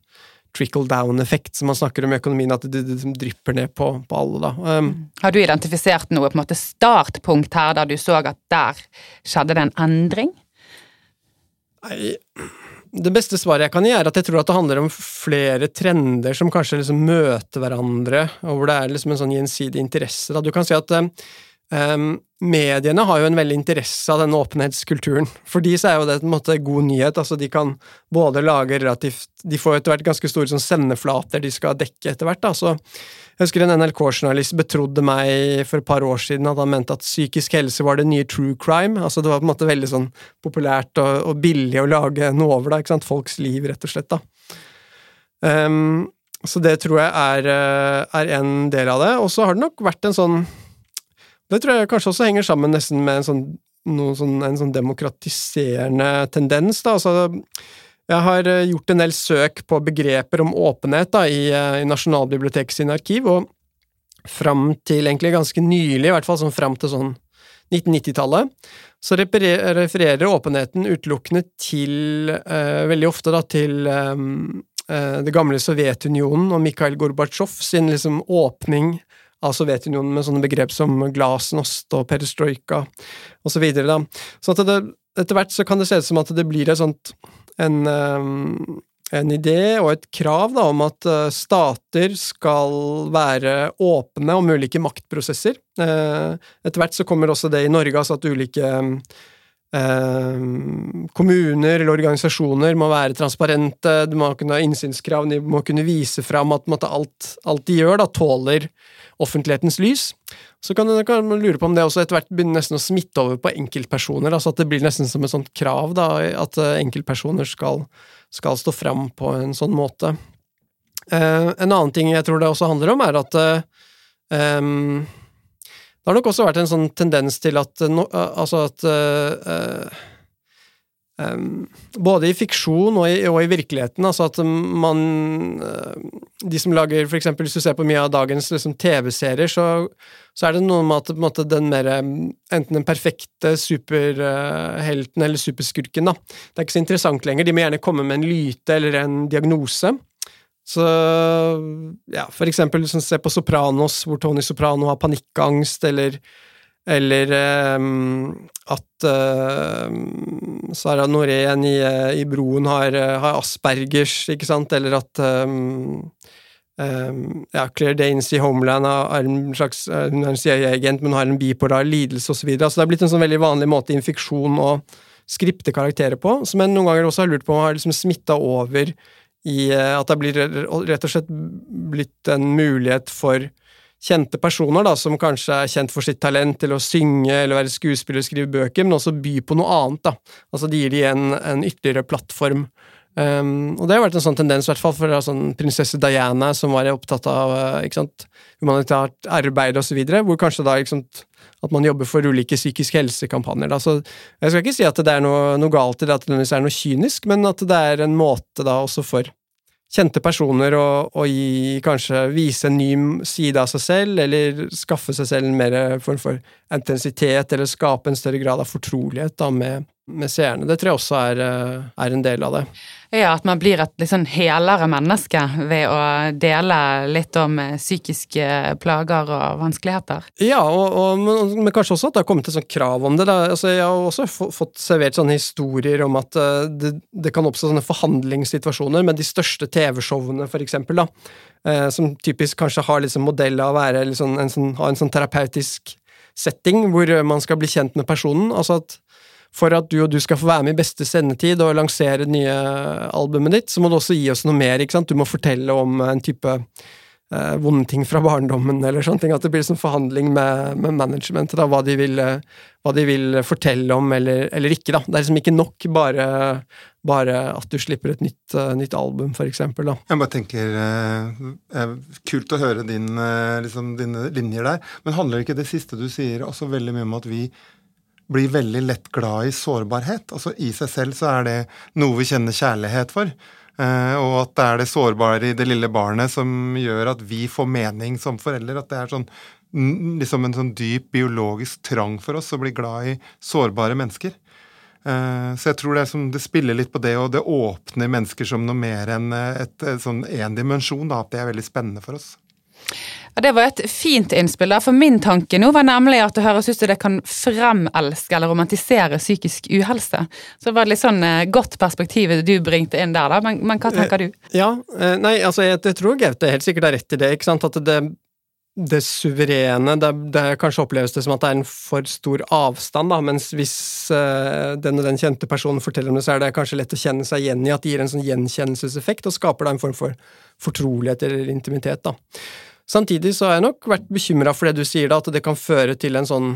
trickle down-effekt som man snakker om i økonomien, at det, det, det drypper ned på, på alle. Da. Um. Har du identifisert noe på en måte startpunkt her, der du så at der skjedde det en endring? Nei, det beste svaret jeg kan gi, er at jeg tror at det handler om flere trender som kanskje liksom møter hverandre, og hvor det er liksom en sånn gjensidig interesse. Da. Du kan si at um, mediene har jo en veldig interesse av denne åpenhetskulturen. For de så er jo det en måte god nyhet. altså De kan både lage relativt De får etter hvert ganske store sånn sendeflater de skal dekke etter hvert. da, så jeg husker en NRK-journalist betrodde meg for et par år siden at han mente at psykisk helse var det nye true crime. altså Det var på en måte veldig sånn populært og, og billig å lage noe over da, ikke sant, Folks liv, rett og slett. da. Um, så det tror jeg er, eh, er en del av det. Og så har det nok vært en sånn det tror jeg kanskje også henger sammen nesten med en sånn, sånn, en sånn demokratiserende tendens. Da. Altså, Jeg har eh, gjort en del søk på begreper om åpenhet da, i, i Nasjonalbiblioteket sine arkiv, og fram til egentlig ganske nylig, i hvert fall sånn fram til sånn 1990-tallet, så refererer åpenheten utelukkende til, eh, veldig ofte da, til eh, det gamle Sovjetunionen og Mikhail Gorbatsjov sin liksom åpning av Sovjetunionen med sånne begrep som glasnost og perestrojka osv. Så, så at det, etter hvert så kan det se ut som at det blir sånt en, en idé og et krav da, om at uh, stater skal være åpne om ulike maktprosesser. Uh, etter hvert så kommer også det i Norge, altså at ulike uh, kommuner eller organisasjoner må være transparente, de må kunne ha innsynskrav, de må kunne vise fram at måtte, alt, alt, de gjør, da, tåler offentlighetens lys. Så kan, man lure på om det også etter hvert begynner nesten å smitte over på enkeltpersoner, altså at det blir nesten som et sånt krav da, at enkeltpersoner skal skal stå fram på en sånn måte. Eh, en annen ting jeg tror det også handler om, er at um, det har nok også vært en sånn tendens til at, no, altså at uh, um, Både i fiksjon og i, og i, virkeligheten, altså at man uh, De som lager for eksempel, Hvis du ser på mye av dagens liksom, TV-serier, så, så, er det noe med at måte, den mer Enten den perfekte superhelten eller superskurken, da. Det er ikke så interessant lenger. De må gjerne komme med en lyte eller en diagnose. Så ja, for eksempel sånn, se på Sopranos, hvor Tony Soprano har panikkangst, eller, eller um, at uh, Sara Norén i, i, Broen har, har, Aspergers, ikke sant, eller at um, ja, Claire Danes i Homeland er en slags hun er en CIA-agent, men har en bipolar lidelse osv. Altså, det er blitt en sånn veldig vanlig måte infeksjon å skripte karakterer på, som jeg noen ganger også har lurt på om har liksom smitta over i eh, at det blir rett og slett blitt en mulighet for kjente personer da, som kanskje er kjent for sitt talent til å synge eller være skuespiller og skrive bøker, men også by på noe annet. da. Altså Det gir de en, en ytterligere plattform. Um, og det har vært en sånn tendens, i hvert fall for sånn prinsesse Diana, som var opptatt av ikke sant, humanitært arbeid osv., hvor kanskje da sant, at man jobber for ulike psykisk helsekampanjer. Da. Så jeg skal ikke si at det er noe, noe galt i det, at det er noe kynisk, men at det er en måte da også for kjente personer å, å gi, kanskje vise en ny side av seg selv, eller skaffe seg selv en mer form for intensitet, eller skape en større grad av fortrolighet da, med, med seerne. Det tror jeg også er, eh, er en del av det. Ja, at man blir et sånn helere menneske ved å dele litt om eh, psykiske plager og vanskeligheter. Ja, og, og, men, men, kanskje også at det har kommet et sånt krav om det. Altså, jeg har også fått servert sånne historier om at uh, det, det, kan oppstå sånne forhandlingssituasjoner med de største TV-showene, for eksempel, som typisk kanskje har liksom modell av å være liksom en, sånn, ha en sånn terapeutisk setting hvor man skal bli kjent med personen. altså at for at du og du skal få være med i beste sendetid og lansere det nye albumet ditt, så må du også gi oss noe mer. ikke sant? Du må fortelle om en type eh, vonde ting fra barndommen, eller sånne ting. At det blir sånn forhandling med, med managementet, da, hva de, vil, hva de vil fortelle om eller, eller, ikke. da. Det er liksom ikke nok bare, bare at du slipper et nytt, uh, nytt album, for eksempel. Da. Jeg bare tenker uh, Kult å høre din, uh, liksom, dine linjer der. Men handler ikke det siste du sier også veldig mye om at vi blir veldig lett glad i sårbarhet. Altså I seg selv så er det noe vi kjenner kjærlighet for. Eh, og at det er det sårbare i det lille barnet som gjør at vi får mening som foreldre. At det er sånn, liksom en sånn dyp biologisk trang for oss å bli glad i sårbare mennesker. Eh, så jeg tror det, som, det, spiller litt på det, og det åpner mennesker som noe mer enn et, et, sånn én dimensjon. At det er veldig spennende for oss. Ja, Det var et fint innspill. For min tanke nå var nemlig at det høres ut som det kan fremelske eller romantisere psykisk uhelse. Så det var litt sånn eh, godt perspektiv du bringte inn der, da. Men, men hva tenker du? Eh, ja, eh, nei, altså jeg, tror Gaute helt sikkert har rett i det. ikke sant? At det, det suverene det, det, Kanskje oppleves det som at det er en for stor avstand, da, mens hvis den og den kjente personen forteller om det, så er det kanskje lett å kjenne seg igjen i at det gir en sånn gjenkjennelseseffekt, og skaper da en form for fortrolighet eller intimitet. da. Samtidig så har jeg nok vært bekymra for det du sier, da, at det kan føre til en sånn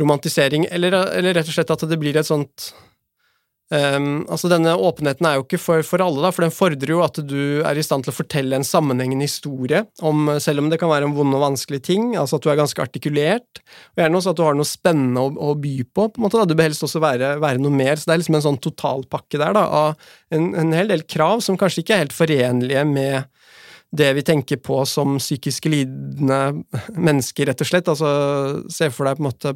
romantisering, eller, eller, rett og slett at det blir et sånt Um, altså Denne åpenheten er jo ikke for, for, alle, da, for den fordrer jo at du er i stand til å fortelle en sammenhengende historie, om, selv om det kan være en vond og vanskelig ting. altså At du er ganske artikulert, og gjerne også at du har noe spennende å, å by på. på en måte da, Du bør helst også være, være, noe mer. så Det er liksom en sånn totalpakke der da, av en, en hel del krav som kanskje ikke er helt forenlige med det vi tenker på som psykisk lidende mennesker, rett og slett. Altså, Se for deg på en måte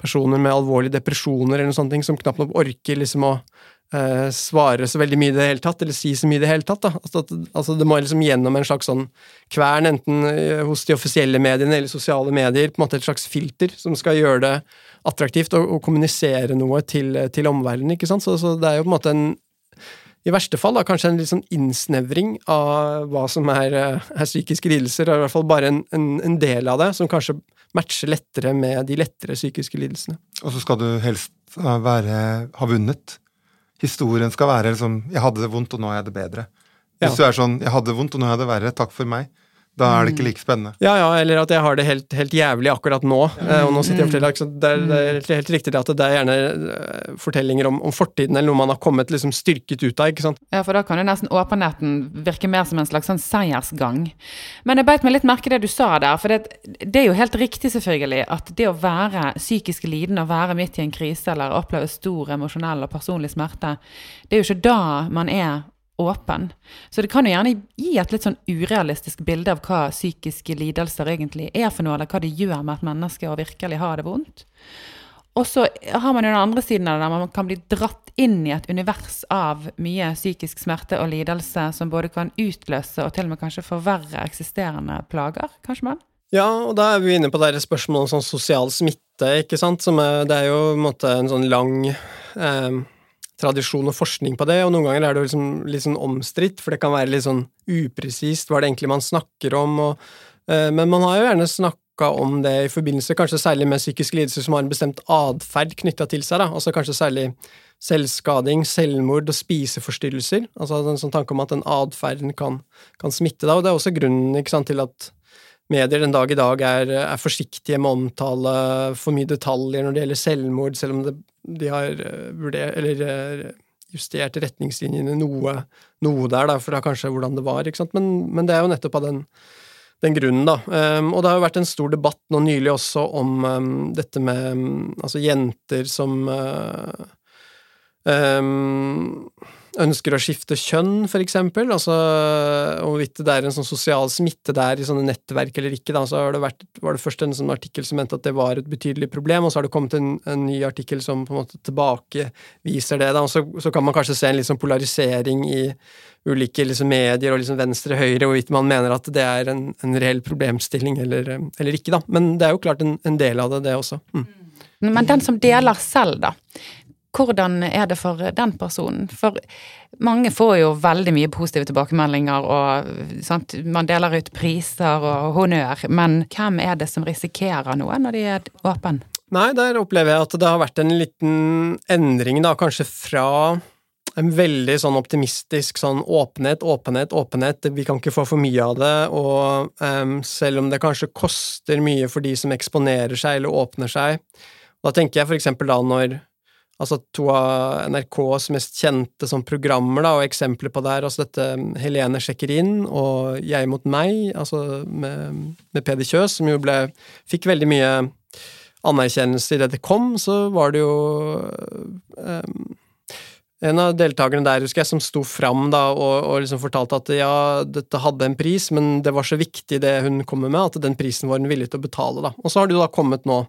personer med alvorlige depresjoner eller noe sånt som knapt nok orker liksom å eh, svare så veldig mye i det hele tatt, eller si så mye i det hele tatt. da. Altså, altså, Det må liksom gjennom en slags sånn kvern, enten eh, hos de offisielle mediene eller sosiale medier, på en måte et slags filter som skal gjøre det attraktivt å, å kommunisere noe til, til omverdenen. ikke sant? Så, så det er jo på en måte en i verste fall da, kanskje en litt sånn innsnevring av hva som er, eh, er psykiske lidelser, og i hvert fall bare en, en, en, del av det, som kanskje matcher lettere med de lettere psykiske lidelsene. Og så skal du helst være, ha vunnet. Historien skal være liksom 'jeg hadde det vondt, og nå er jeg det bedre'. Hvis ja. du er sånn 'jeg hadde det vondt, og nå er jeg det verre', takk for meg. Da er det ikke like spennende. Ja, ja, eller at jeg har det helt, helt jævlig akkurat nå. Ja. og nå sitter jeg og forteller, det er, det er helt riktig at det er gjerne eh, fortellinger om, om, fortiden, eller noe man har kommet liksom styrket ut av. ikke sant? Ja, for da kan jo nesten åpenheten virke mer som en slags sånn seiersgang. Men jeg beit meg litt merke det du sa der, for det, det, er jo helt riktig selvfølgelig at det å være psykisk lidende, å være midt i en krise eller oppleve stor emosjonell og personlig smerte, det er jo ikke da man er åpen. Så det kan jo gjerne gi et litt sånn urealistisk bilde av hva psykiske lidelser egentlig er for noe, eller hva det gjør med et menneske å virkelig ha det vondt. Og så har man jo den andre siden av det, der man kan bli dratt inn i et univers av mye psykisk smerte og lidelse som både kan utløse og til og med kanskje forverre eksisterende plager, kanskje man? Ja, og da er vi inne på det spørsmålet om sånn sosial smitte, ikke sant, som er, det er jo en, måte, en sånn lang eh, tradisjon og forskning på det, og noen ganger er det liksom litt sånn omstridt, for det kan være litt sånn upresist hva det egentlig man snakker om, og, uh, men man har jo gjerne snakka om det i forbindelse kanskje særlig med psykiske lidelser som har en bestemt atferd knytta til seg, da, altså kanskje særlig selvskading, selvmord og spiseforstyrrelser, altså en sånn tanke om at den atferden kan, kan, smitte, da, og det er også grunnen sant, til at medier den dag i dag er, er, forsiktige med å omtale for mye detaljer når det gjelder selvmord, selv om det, de har eh, vurdert, eller eh, justert retningslinjene noe, noe der, da, for det er kanskje hvordan det var, ikke sant? Men, men det er jo nettopp av den, den grunnen, da. Um, og det har jo vært en stor debatt nå nylig også om um, dette med um, altså jenter som uh, ønsker å skifte kjønn, for eksempel, altså hvorvidt det er en sånn sosial smitte der i sånne nettverk eller ikke, da, så det vært, var det først en sånn artikkel som mente at det var et betydelig problem, og så har det kommet en, en ny artikkel som på en måte tilbakeviser det, da, og så, så, kan man kanskje se en liksom polarisering i ulike liksom medier og liksom venstre-høyre, hvorvidt man mener at det er en, en reell problemstilling eller, eller, ikke, da. Men det er jo klart en, en del av det, det også. Mm. Men den som deler selv, da hvordan er det for den personen? For mange får jo veldig mye positive tilbakemeldinger, og sant? man deler ut priser og honnør, men hvem er det som risikerer noe når de er åpne? Nei, der opplever jeg at det har vært en liten endring, da, kanskje fra en veldig sånn optimistisk sånn åpenhet, åpenhet, åpenhet, vi kan ikke få for mye av det, og um, selv om det kanskje koster mye for de som eksponerer seg eller åpner seg, da tenker jeg for eksempel da når altså to av NRKs mest kjente sånn, programmer, da, og eksempler på det her, altså dette um, Helene sjekker inn og Jeg mot meg, altså med, med Peder Kjøs, som jo ble Fikk veldig mye anerkjennelse i det kom, så var det jo um, en av deltakerne der, husker jeg, som sto fram da, og, og liksom fortalte at ja, dette hadde en pris, men det var så viktig det hun kommer med, at den prisen var hun villig til å betale. da. Og så har det jo da kommet nå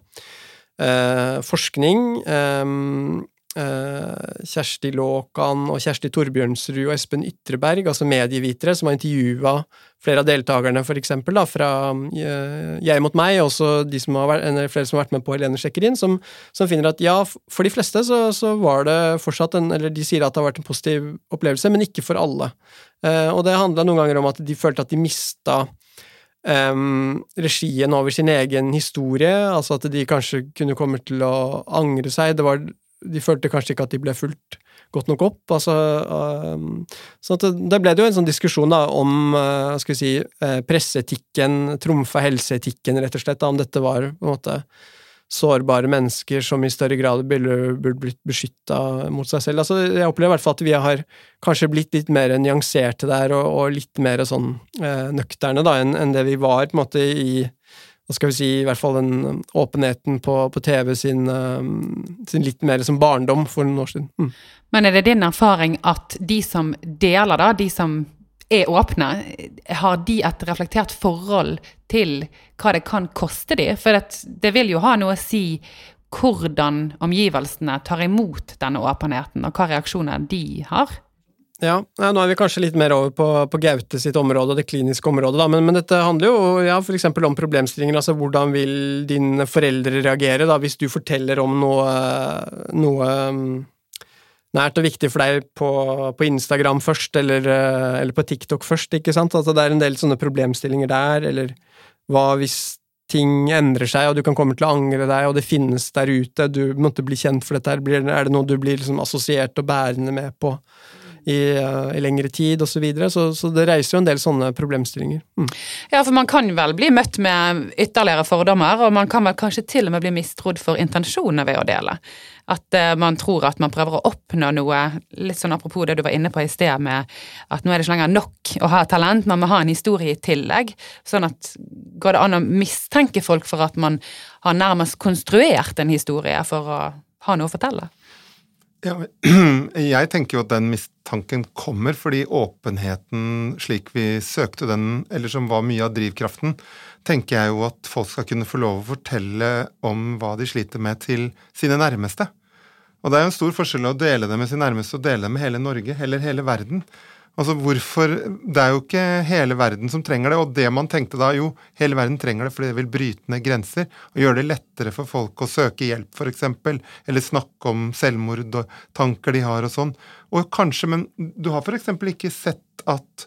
forskning. Eh, Kjersti Låkan og Kjersti Torbjørnsrud og Espen Ytreberg, altså medievitere, som har intervjua flere av deltakerne, for eksempel, da, fra uh, Jeg mot meg, og også som vært, flere som har vært med på Helene sjekker inn, som, som, finner at ja, for de fleste så, så, var det fortsatt en Eller de sier at det har vært en positiv opplevelse, men ikke for alle. Og det handla noen ganger om at de følte at de mista um, regien over sin egen historie, altså at de kanskje kunne komme til å angre seg. Det var, de følte kanskje ikke at de ble fulgt godt nok opp. Altså, um, så da ble det jo en sånn diskusjon da, om uh, skal vi si, uh, presseetikken trumfa helseetikken, rett og slett, da, om dette var på en måte sårbare mennesker som i større grad burde, blitt beskytta mot seg selv. Altså, jeg opplever i hvert fall at vi har kanskje blitt litt mer nyanserte der, og, og litt mer sånn eh, nøkterne enn en det vi var på en måte i hva skal vi si, i hvert fall den åpenheten på, på TV sin, um, sin, litt mer som barndom for noen år siden. Mm. Men er det din erfaring at de som deler, da, de som er åpne, har de et reflektert forhold til hva det kan koste de? For det, det vil jo ha noe å si hvordan omgivelsene tar imot denne åpenheten, og hva reaksjoner de har. Ja, nå er vi kanskje litt mer over på, på Gaute sitt område, det kliniske området, da, men, men dette handler jo ja, eksempel om problemstillinger. Altså hvordan vil dine foreldre reagere da, hvis du forteller om noe, noe nært og viktig for deg på, på Instagram først, eller, eh, eller, på TikTok først, ikke sant? Altså det er en del sånne problemstillinger der, eller hva hvis ting endrer seg, og du kan komme til å angre deg, og det finnes der ute, du måtte bli kjent for dette, er det noe du blir liksom assosiert og bærende med på i, uh, i lengre tid, osv., så, videre. så Så det reiser jo en del sånne problemstillinger. Mm. Ja, for man kan vel bli møtt med ytterligere fordommer, og man kan vel kanskje til og med bli mistrodd for intensjonene ved å dele. At uh, man tror at man prøver å oppnå noe, litt sånn apropos det du var inne på i sted med at nå er det ikke lenger nok å ha talent, man må ha en historie i tillegg. Sånn at går det an å mistenke folk for at man har nærmest konstruert en historie for å ha noe å fortelle? Ja, [clears throat] jeg tenker jo at den mistanken kommer fordi åpenheten slik vi søkte den, eller som var mye av drivkraften, tenker jeg jo at folk skal kunne få lov å fortelle om hva de sliter med til sine nærmeste. Og det er jo en stor forskjell å dele det med sin nærmeste og dele det med hele Norge, eller hele verden. Altså hvorfor Det er jo ikke hele verden som trenger det, og det man tenkte da, jo, hele verden trenger det fordi det vil bryte ned grenser og gjøre det lettere for folk å søke hjelp, f.eks., eller snakke om selvmord og tanker de har og sånn. Og kanskje, men du har f.eks. ikke sett at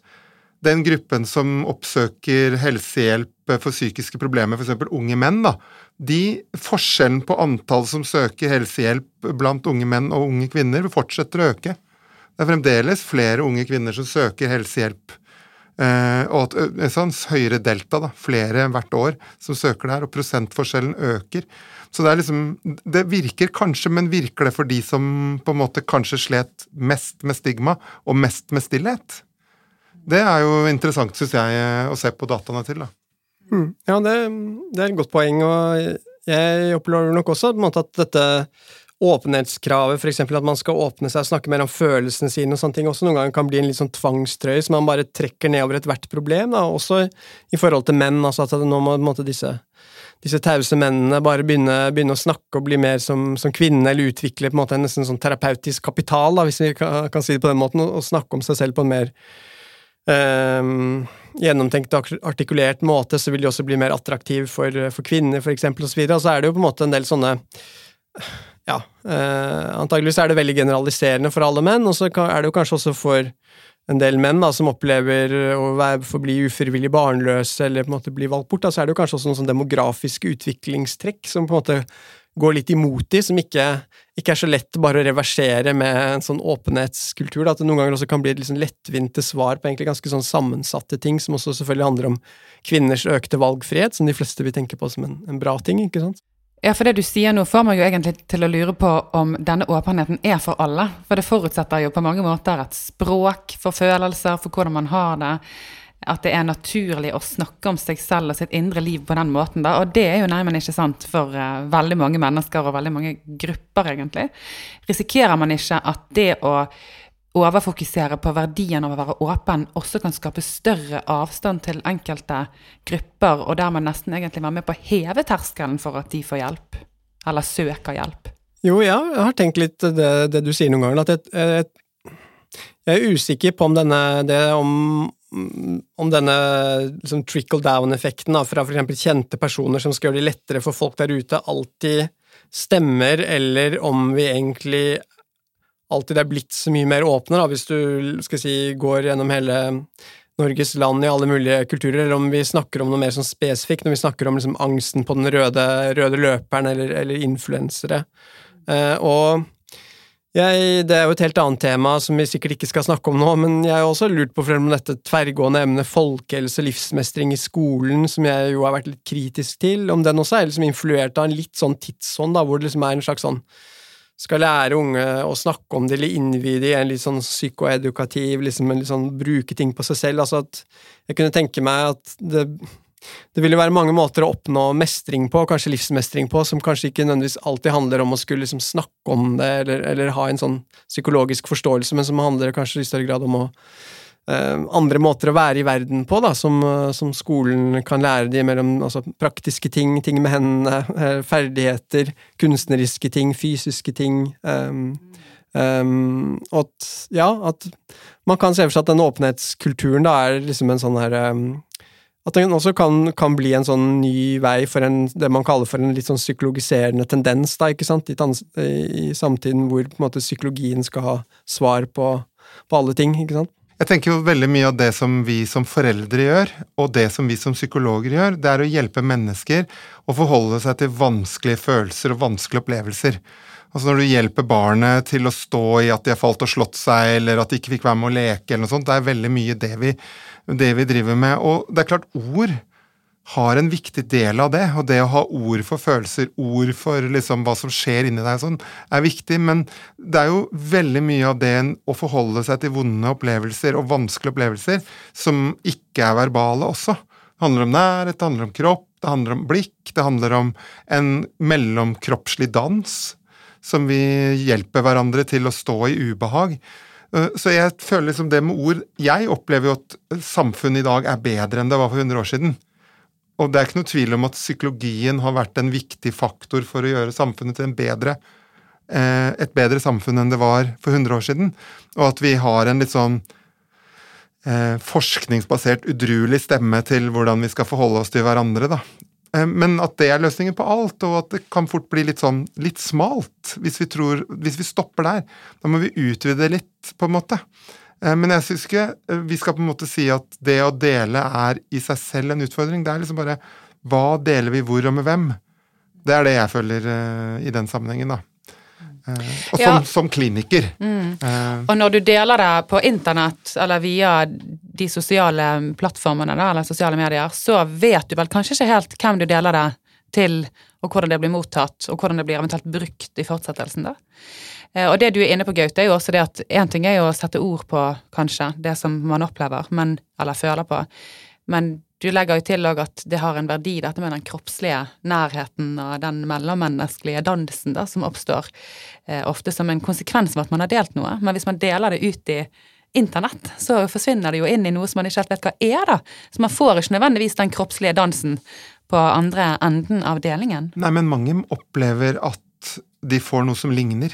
den gruppen som oppsøker helsehjelp for psykiske problemer, f.eks. unge menn, da, de forskjellen på antall som søker helsehjelp blant unge menn og unge kvinner, fortsetter å øke. Det er fremdeles flere unge kvinner som søker helsehjelp. Eh, og at en sånn høyere delta, da, flere hvert år som søker der, og prosentforskjellen øker. Så det er liksom Det virker kanskje, men virker det for de som på en måte kanskje slet mest med stigma, og mest med stillhet? Det er jo interessant, syns jeg, å se på dataene til, da. Mm. Ja, det, det, er et godt poeng, og jeg opplever nok også på en måte at dette åpenhetskravet, f.eks. at man skal åpne seg og snakke mer om følelsene sine og sånne ting, også noen ganger kan bli en litt sånn tvangstrøye som man bare trekker nedover ethvert problem, da, også i forhold til menn, altså at nå må måte, disse, disse tause mennene bare begynne, begynne, å snakke og bli mer som, som kvinne, eller utvikle på en måte en nesten sånn terapeutisk kapital, da, hvis vi kan, kan, si det på den måten, og, snakke om seg selv på en mer um, gjennomtenkt og artikulert måte, så vil de også bli mer attraktive for, for kvinner, for eksempel, og så. Og så er det jo på en måte en del sånne ja, eh, antageligvis er det veldig generaliserende for alle menn, og så er det jo kanskje også for en del menn da, som opplever å være, forbli ufrivillig barnløse eller på en måte bli valgt bort, da, så er det jo kanskje også noen sånn demografiske utviklingstrekk som på en måte går litt imot de, som ikke, ikke er så lett bare å reversere med en sånn åpenhetskultur. Da, at det noen ganger også kan bli et liksom lettvinte svar på egentlig ganske sånn sammensatte ting, som også selvfølgelig handler om kvinners økte valgfrihet, som de fleste vil tenke på som en, en bra ting. ikke sant? Ja, for det du sier nå får meg jo egentlig til å lure på om denne åpenheten er for alle. For det forutsetter jo på mange måter et språk for følelser, for hvordan man har det. At det er naturlig å snakke om seg selv og sitt indre liv på den måten. Da. Og det er jo nærmest ikke sant for uh, veldig mange mennesker og veldig mange grupper, egentlig. Risikerer man ikke at det å overfokusere på verdien av å være åpen også kan skape større avstand til enkelte grupper, og dermed nesten egentlig være med på å heve terskelen for at de får hjelp, eller søker hjelp? Jo, ja, jeg har tenkt litt det, det du sier noen ganger, at jeg, jeg, jeg er usikker på om denne, det, om, om denne liksom, trickle down-effekten fra f.eks. kjente personer som skal gjøre det lettere for folk der ute, alltid stemmer, eller om vi egentlig alltid er blitt så mye mer åpne, da, hvis du skal si, går gjennom hele Norges land i alle mulige kulturer, eller om vi snakker om noe mer sånn spesifikt, når vi snakker om liksom angsten på den røde, røde løperen eller, eller influensere. Eh, og Jeg, det er jo et helt annet tema som vi sikkert ikke skal snakke om nå, men jeg har også lurt på om dette tverrgående emnet folkehelse livsmestring i skolen, som jeg jo har vært litt kritisk til, om den også er liksom influert av en litt sånn tidsånd, da, hvor det liksom er en slags sånn skal lære unge å snakke om det eller innvie det i en litt sånn psykoedukativ, liksom en litt sånn bruke ting på seg selv. Altså at jeg kunne tenke meg at det det vil være mange måter å oppnå mestring på, kanskje livsmestring på, som kanskje ikke nødvendigvis alltid handler om å skulle liksom snakke om det, eller, eller, ha en sånn psykologisk forståelse, men som handler kanskje i større grad om å andre måter å være i verden på, da, som, som skolen kan lære de mellom altså, praktiske ting, ting med hendene, eh, ferdigheter, kunstneriske ting, fysiske ting. Um, um, og at, ja, at man kan se for seg at den åpenhetskulturen da er liksom en sånn her um, at den også kan, kan, bli en sånn ny vei for en, det man kaller for en litt sånn psykologiserende tendens, da, ikke sant, i, i samtiden hvor på en måte psykologien skal ha svar på, på alle ting, ikke sant. Jeg tenker jo veldig mye av det som vi som foreldre gjør, og det som vi som psykologer gjør, det er å hjelpe mennesker å forholde seg til vanskelige følelser og vanskelige opplevelser. Altså Når du hjelper barnet til å stå i at de har falt og slått seg, eller at de ikke fikk være med å leke, eller noe sånt, det er veldig mye det vi det vi driver med. Og det er klart, ord har en viktig del av det. Og det å ha ord for følelser, ord for liksom hva som skjer inni deg, sånn, er viktig. Men det er jo veldig mye av det å forholde seg til vonde opplevelser og vanskelige opplevelser som ikke er verbale også. Det handler om nærhet, det handler om kropp, det handler om blikk, det handler om en mellomkroppslig dans som vi hjelper hverandre til å stå i ubehag. Eh, så jeg føler liksom det med ord Jeg opplever jo at samfunnet i dag er bedre enn det var for 100 år siden. Og det er ikke noe tvil om at psykologien har vært en viktig faktor for å gjøre samfunnet til bedre, eh, et bedre samfunn enn det var for 100 år siden. Og at vi har en litt sånn eh, forskningsbasert, udruelig stemme til hvordan vi skal forholde oss til hverandre. da. Eh, men at det er løsningen på alt, og at det kan fort bli litt sånn litt smalt hvis vi, tror, hvis vi stopper der. Da må vi utvide litt, på en måte. Eh, men jeg syns ikke eh, vi skal på en måte si at det å dele er i seg selv en utfordring. Det er liksom bare hva deler vi hvor og med hvem? Det er det jeg føler i den sammenhengen, da. og og ja. som, som, kliniker. Mm. Og når du deler det på internett eller via de sosiale plattformene da, eller sosiale medier, så vet du vel kanskje ikke helt hvem du deler det til, og hvordan det blir mottatt, og hvordan det blir eventuelt brukt i fortsettelsen. da. Uh, og det du er inne på, Gaute, er jo også det at én ting er jo å sette ord på, kanskje, det som man opplever, men, eller føler på, men du legger jo til òg at det har en verdi, dette med den kroppslige nærheten og den mellommenneskelige dansen da, som oppstår eh, ofte som en konsekvens av at man har delt noe. Men hvis man deler det ut i internett, så forsvinner det jo inn i noe som man ikke helt vet hva er, da. Så man får ikke nødvendigvis den kroppslige dansen på andre enden av delingen. Nei, men mange opplever at de får noe som ligner.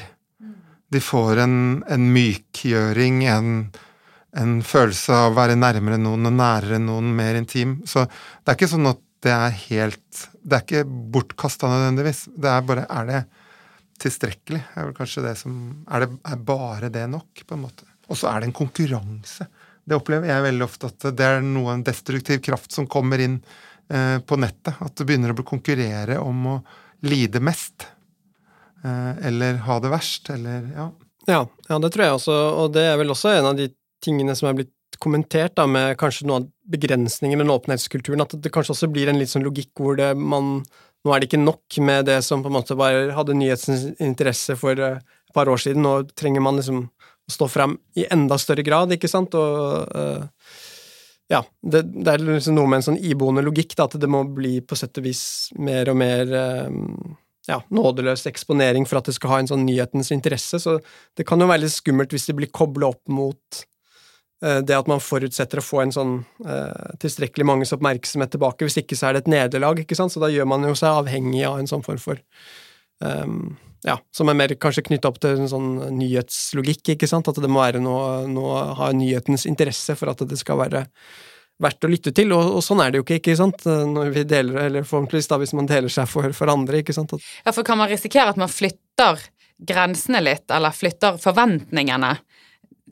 De får en, en mykgjøring, en en følelse av å være nærmere noen og nærere noen, mer intim. Så det er ikke sånn at det er helt Det er ikke bortkasta nødvendigvis. Det er bare Er det tilstrekkelig? Er vel kanskje det som Er, det, er bare det nok, på en måte? Og så er det en konkurranse. Det opplever jeg veldig ofte, at det er noe en destruktiv kraft som kommer inn eh, på nettet. At det begynner å konkurrere om å lide mest. Eh, eller ha det verst, eller ja. ja. Ja, det tror jeg også, og det er vel også en av de tingene som er blitt kommentert, da, med kanskje noen av begrensningene med den åpenhetskulturen, at det kanskje også blir en litt sånn logikk hvor det man Nå er det ikke nok med det som på en måte bare hadde nyhetens interesse for eh, et par år siden, nå trenger man liksom å stå frem i enda større grad, ikke sant, og uh, ja, det, det, er liksom noe med en sånn iboende logikk, da, at det må bli på sett og vis mer og mer um, ja, nådeløs eksponering for at det skal ha en sånn nyhetens interesse, så det kan jo være litt skummelt hvis det blir kobla opp mot Eh, det at man forutsetter å få en sånn eh, tilstrekkelig manges oppmerksomhet tilbake. Hvis ikke så er det et nederlag, ikke sant, så da gjør man jo seg avhengig av en sånn form for um, Ja, som er mer kanskje knytta opp til en sånn nyhetslogikk, ikke sant, at det må være noe, noe ha nyhetens interesse for at det skal være verdt å lytte til, og, og, sånn er det jo ikke, ikke sant, når vi deler, eller forhåpentligvis da hvis man deler seg for, for andre, ikke sant. Ja, for kan man risikere at man flytter grensene litt, eller flytter forventningene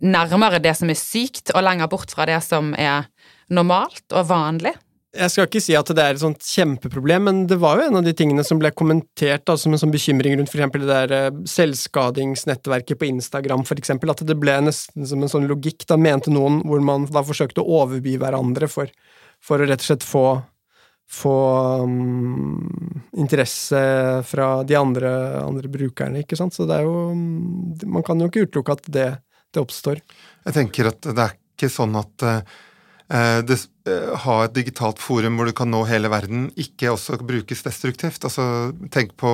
nærmere det som er sykt, og lenger bort fra det som er normalt og vanlig. Jeg skal ikke si at det er et sånt kjempeproblem, men det var jo en av de tingene som ble kommentert da, som en sånn bekymring rundt eksempel det der eh, selvskadingsnettverket på Instagram, eksempel, at det ble nesten som en sånn logikk, da mente noen, hvor man da forsøkte å overby hverandre for, for å rett og slett få få um, interesse fra de andre, andre, brukerne, ikke sant. Så det er jo Man kan jo ikke utelukke at det, det oppstår. Jeg tenker at det er ikke sånn at uh, det, eh, ha et digitalt forum hvor du kan nå hele verden, ikke også brukes destruktivt. Altså, tenk på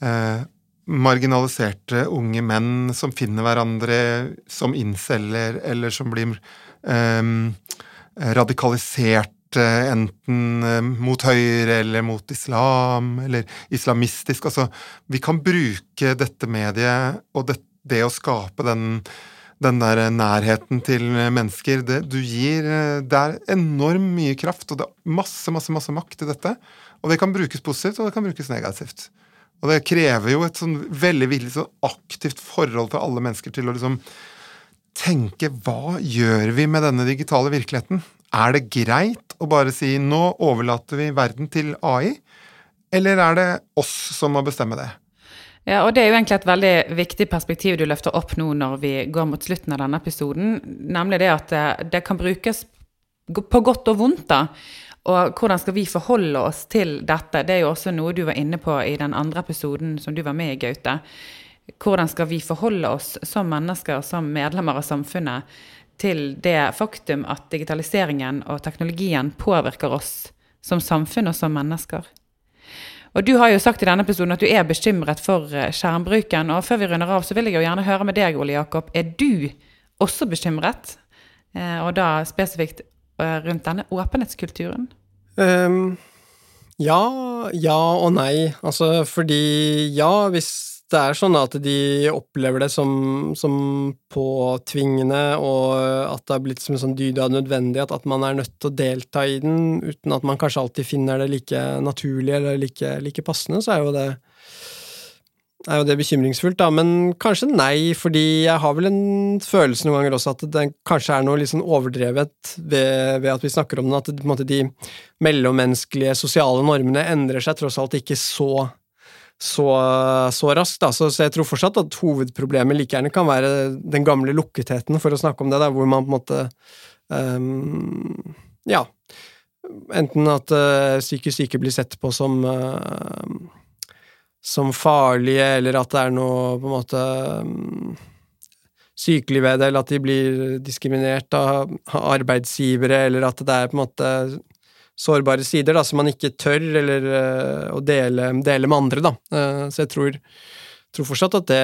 eh, marginaliserte unge menn som finner hverandre som inceller, eller som blir eh, radikalisert enten mot høyre eller mot islam, eller islamistisk. Altså, vi kan bruke dette mediet og det, det å skape den den der nærheten til mennesker. Det, du gir Det er enormt mye kraft, og det er masse, masse, masse makt i dette. Og det kan brukes positivt, og det kan brukes negativt. Og det krever jo et sånn veldig villig, så aktivt forhold for alle mennesker til å liksom tenke hva gjør vi med denne digitale virkeligheten? Er det greit å bare si nå overlater vi verden til AI, eller er det oss som må bestemme det? Ja, og det er jo egentlig et veldig viktig perspektiv du løfter opp nå når vi går mot slutten av denne episoden, nemlig det at det, eh, kan brukes på godt og vondt, da. Og hvordan skal vi forholde oss til dette? Det er jo også noe du var inne på i den andre episoden som du var med i, Gaute. Hvordan skal vi forholde oss som mennesker, som medlemmer av samfunnet, til det faktum at digitaliseringen og teknologien påvirker oss som samfunn og som mennesker? Og du har jo sagt i denne episoden at du er bekymret for eh, skjermbruken. Og før vi runder av, så vil jeg jo gjerne høre med deg, Ole Jakob. Er du også bekymret? Eh, og da spesifikt eh, rundt denne åpenhetskulturen? Um, ja, ja og nei. Altså fordi ja, hvis det er sånn at de opplever det som, som påtvingende, og at det har blitt som en sånn dyd av nødvendighet, at, man er nødt til å delta i den, uten at man kanskje alltid finner det like naturlig eller like, like passende, så er jo det er jo det bekymringsfullt, da, men kanskje nei, fordi jeg har vel en følelse noen ganger også at det kanskje er noe litt sånn overdrevet ved, ved at vi snakker om det, at det, de mellommenneskelige sosiale normene endrer seg tross alt ikke så så, så raskt. Da. Så, så, jeg tror fortsatt at hovedproblemet like gjerne kan være den gamle lukketheten, for å snakke om det, da, hvor man på en måte um, Ja. Enten at uh, psykisk syke blir sett på som uh, som farlige, eller at det er noe på en måte um, sykelig ved det, eller at de blir diskriminert av arbeidsgivere, eller at det er på en måte sårbare sider da, som man ikke tør eller, uh, å dele, dele, med andre. Da. Uh, så jeg tror, tror, fortsatt at det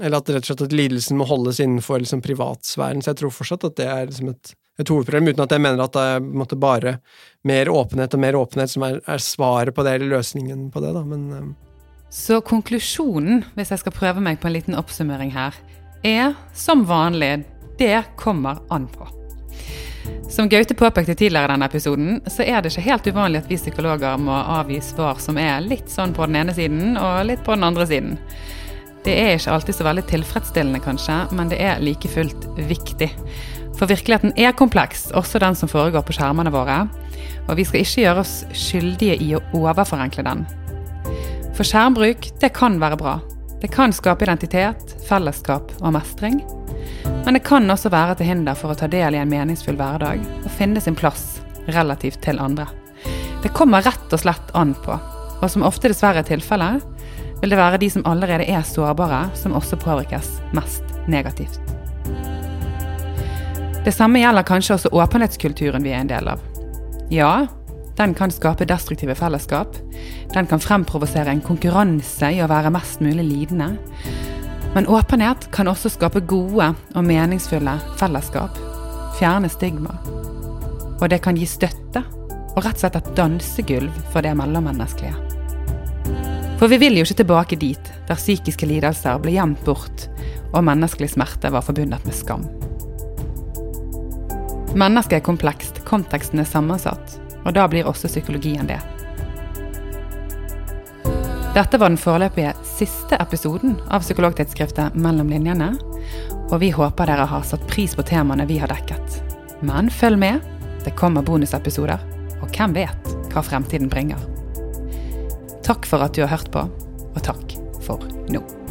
Eller at rett og slett at lidelsen må holdes innenfor liksom, privatsfæren. Så jeg tror fortsatt at det er liksom, et, et, hovedproblem, uten at jeg mener at det er måtte, bare mer åpenhet og mer åpenhet som er, er, svaret på det, eller løsningen på det. Da. Men, uh, så konklusjonen, hvis jeg skal prøve meg på en liten oppsummering her, er som vanlig det kommer an på. Som Gaute påpekte tidligere i denne episoden, så er det ikke helt uvanlig at vi psykologer må avgi svar som er litt sånn på den ene siden og litt på den andre siden. Det er ikke alltid så veldig tilfredsstillende, kanskje, men det er like fullt viktig. For virkeligheten er kompleks, også den som foregår på skjermene våre. Og vi skal ikke gjøre oss skyldige i å overforenkle den. For skjermbruk, det kan være bra. Det kan skape identitet, fellesskap og mestring. Men det kan også være til hinder for å ta del i en meningsfull hverdag og finne sin plass relativt til andre. Det kommer rett og slett an på, og som ofte dessverre er tilfellet, vil det være de som allerede er sårbare, som også påvirkes mest negativt. Det samme gjelder kanskje også åpenhetskulturen vi er en del av. Ja, den kan skape destruktive fellesskap. Den kan fremprovosere en konkurranse i å være mest mulig lidende. Men åpenhet kan også skape gode og meningsfulle fellesskap. Fjerne stigma. Og det kan gi støtte og rett og slett et dansegulv for det mellommenneskelige. For vi vil jo ikke tilbake dit der psykiske lidelser ble gjemt bort og menneskelig smerte var forbundet med skam. Mennesket er komplekst, konteksten er sammensatt, og da blir også psykologien det. Dette var den foreløpige siste episoden av psykologtidsskriftet Mellom linjene, og vi håper dere har satt pris på temaene vi har dekket. Men følg med, det kommer bonusepisoder, og hvem vet hva fremtiden bringer. Takk for at du har hørt på, og takk for nå.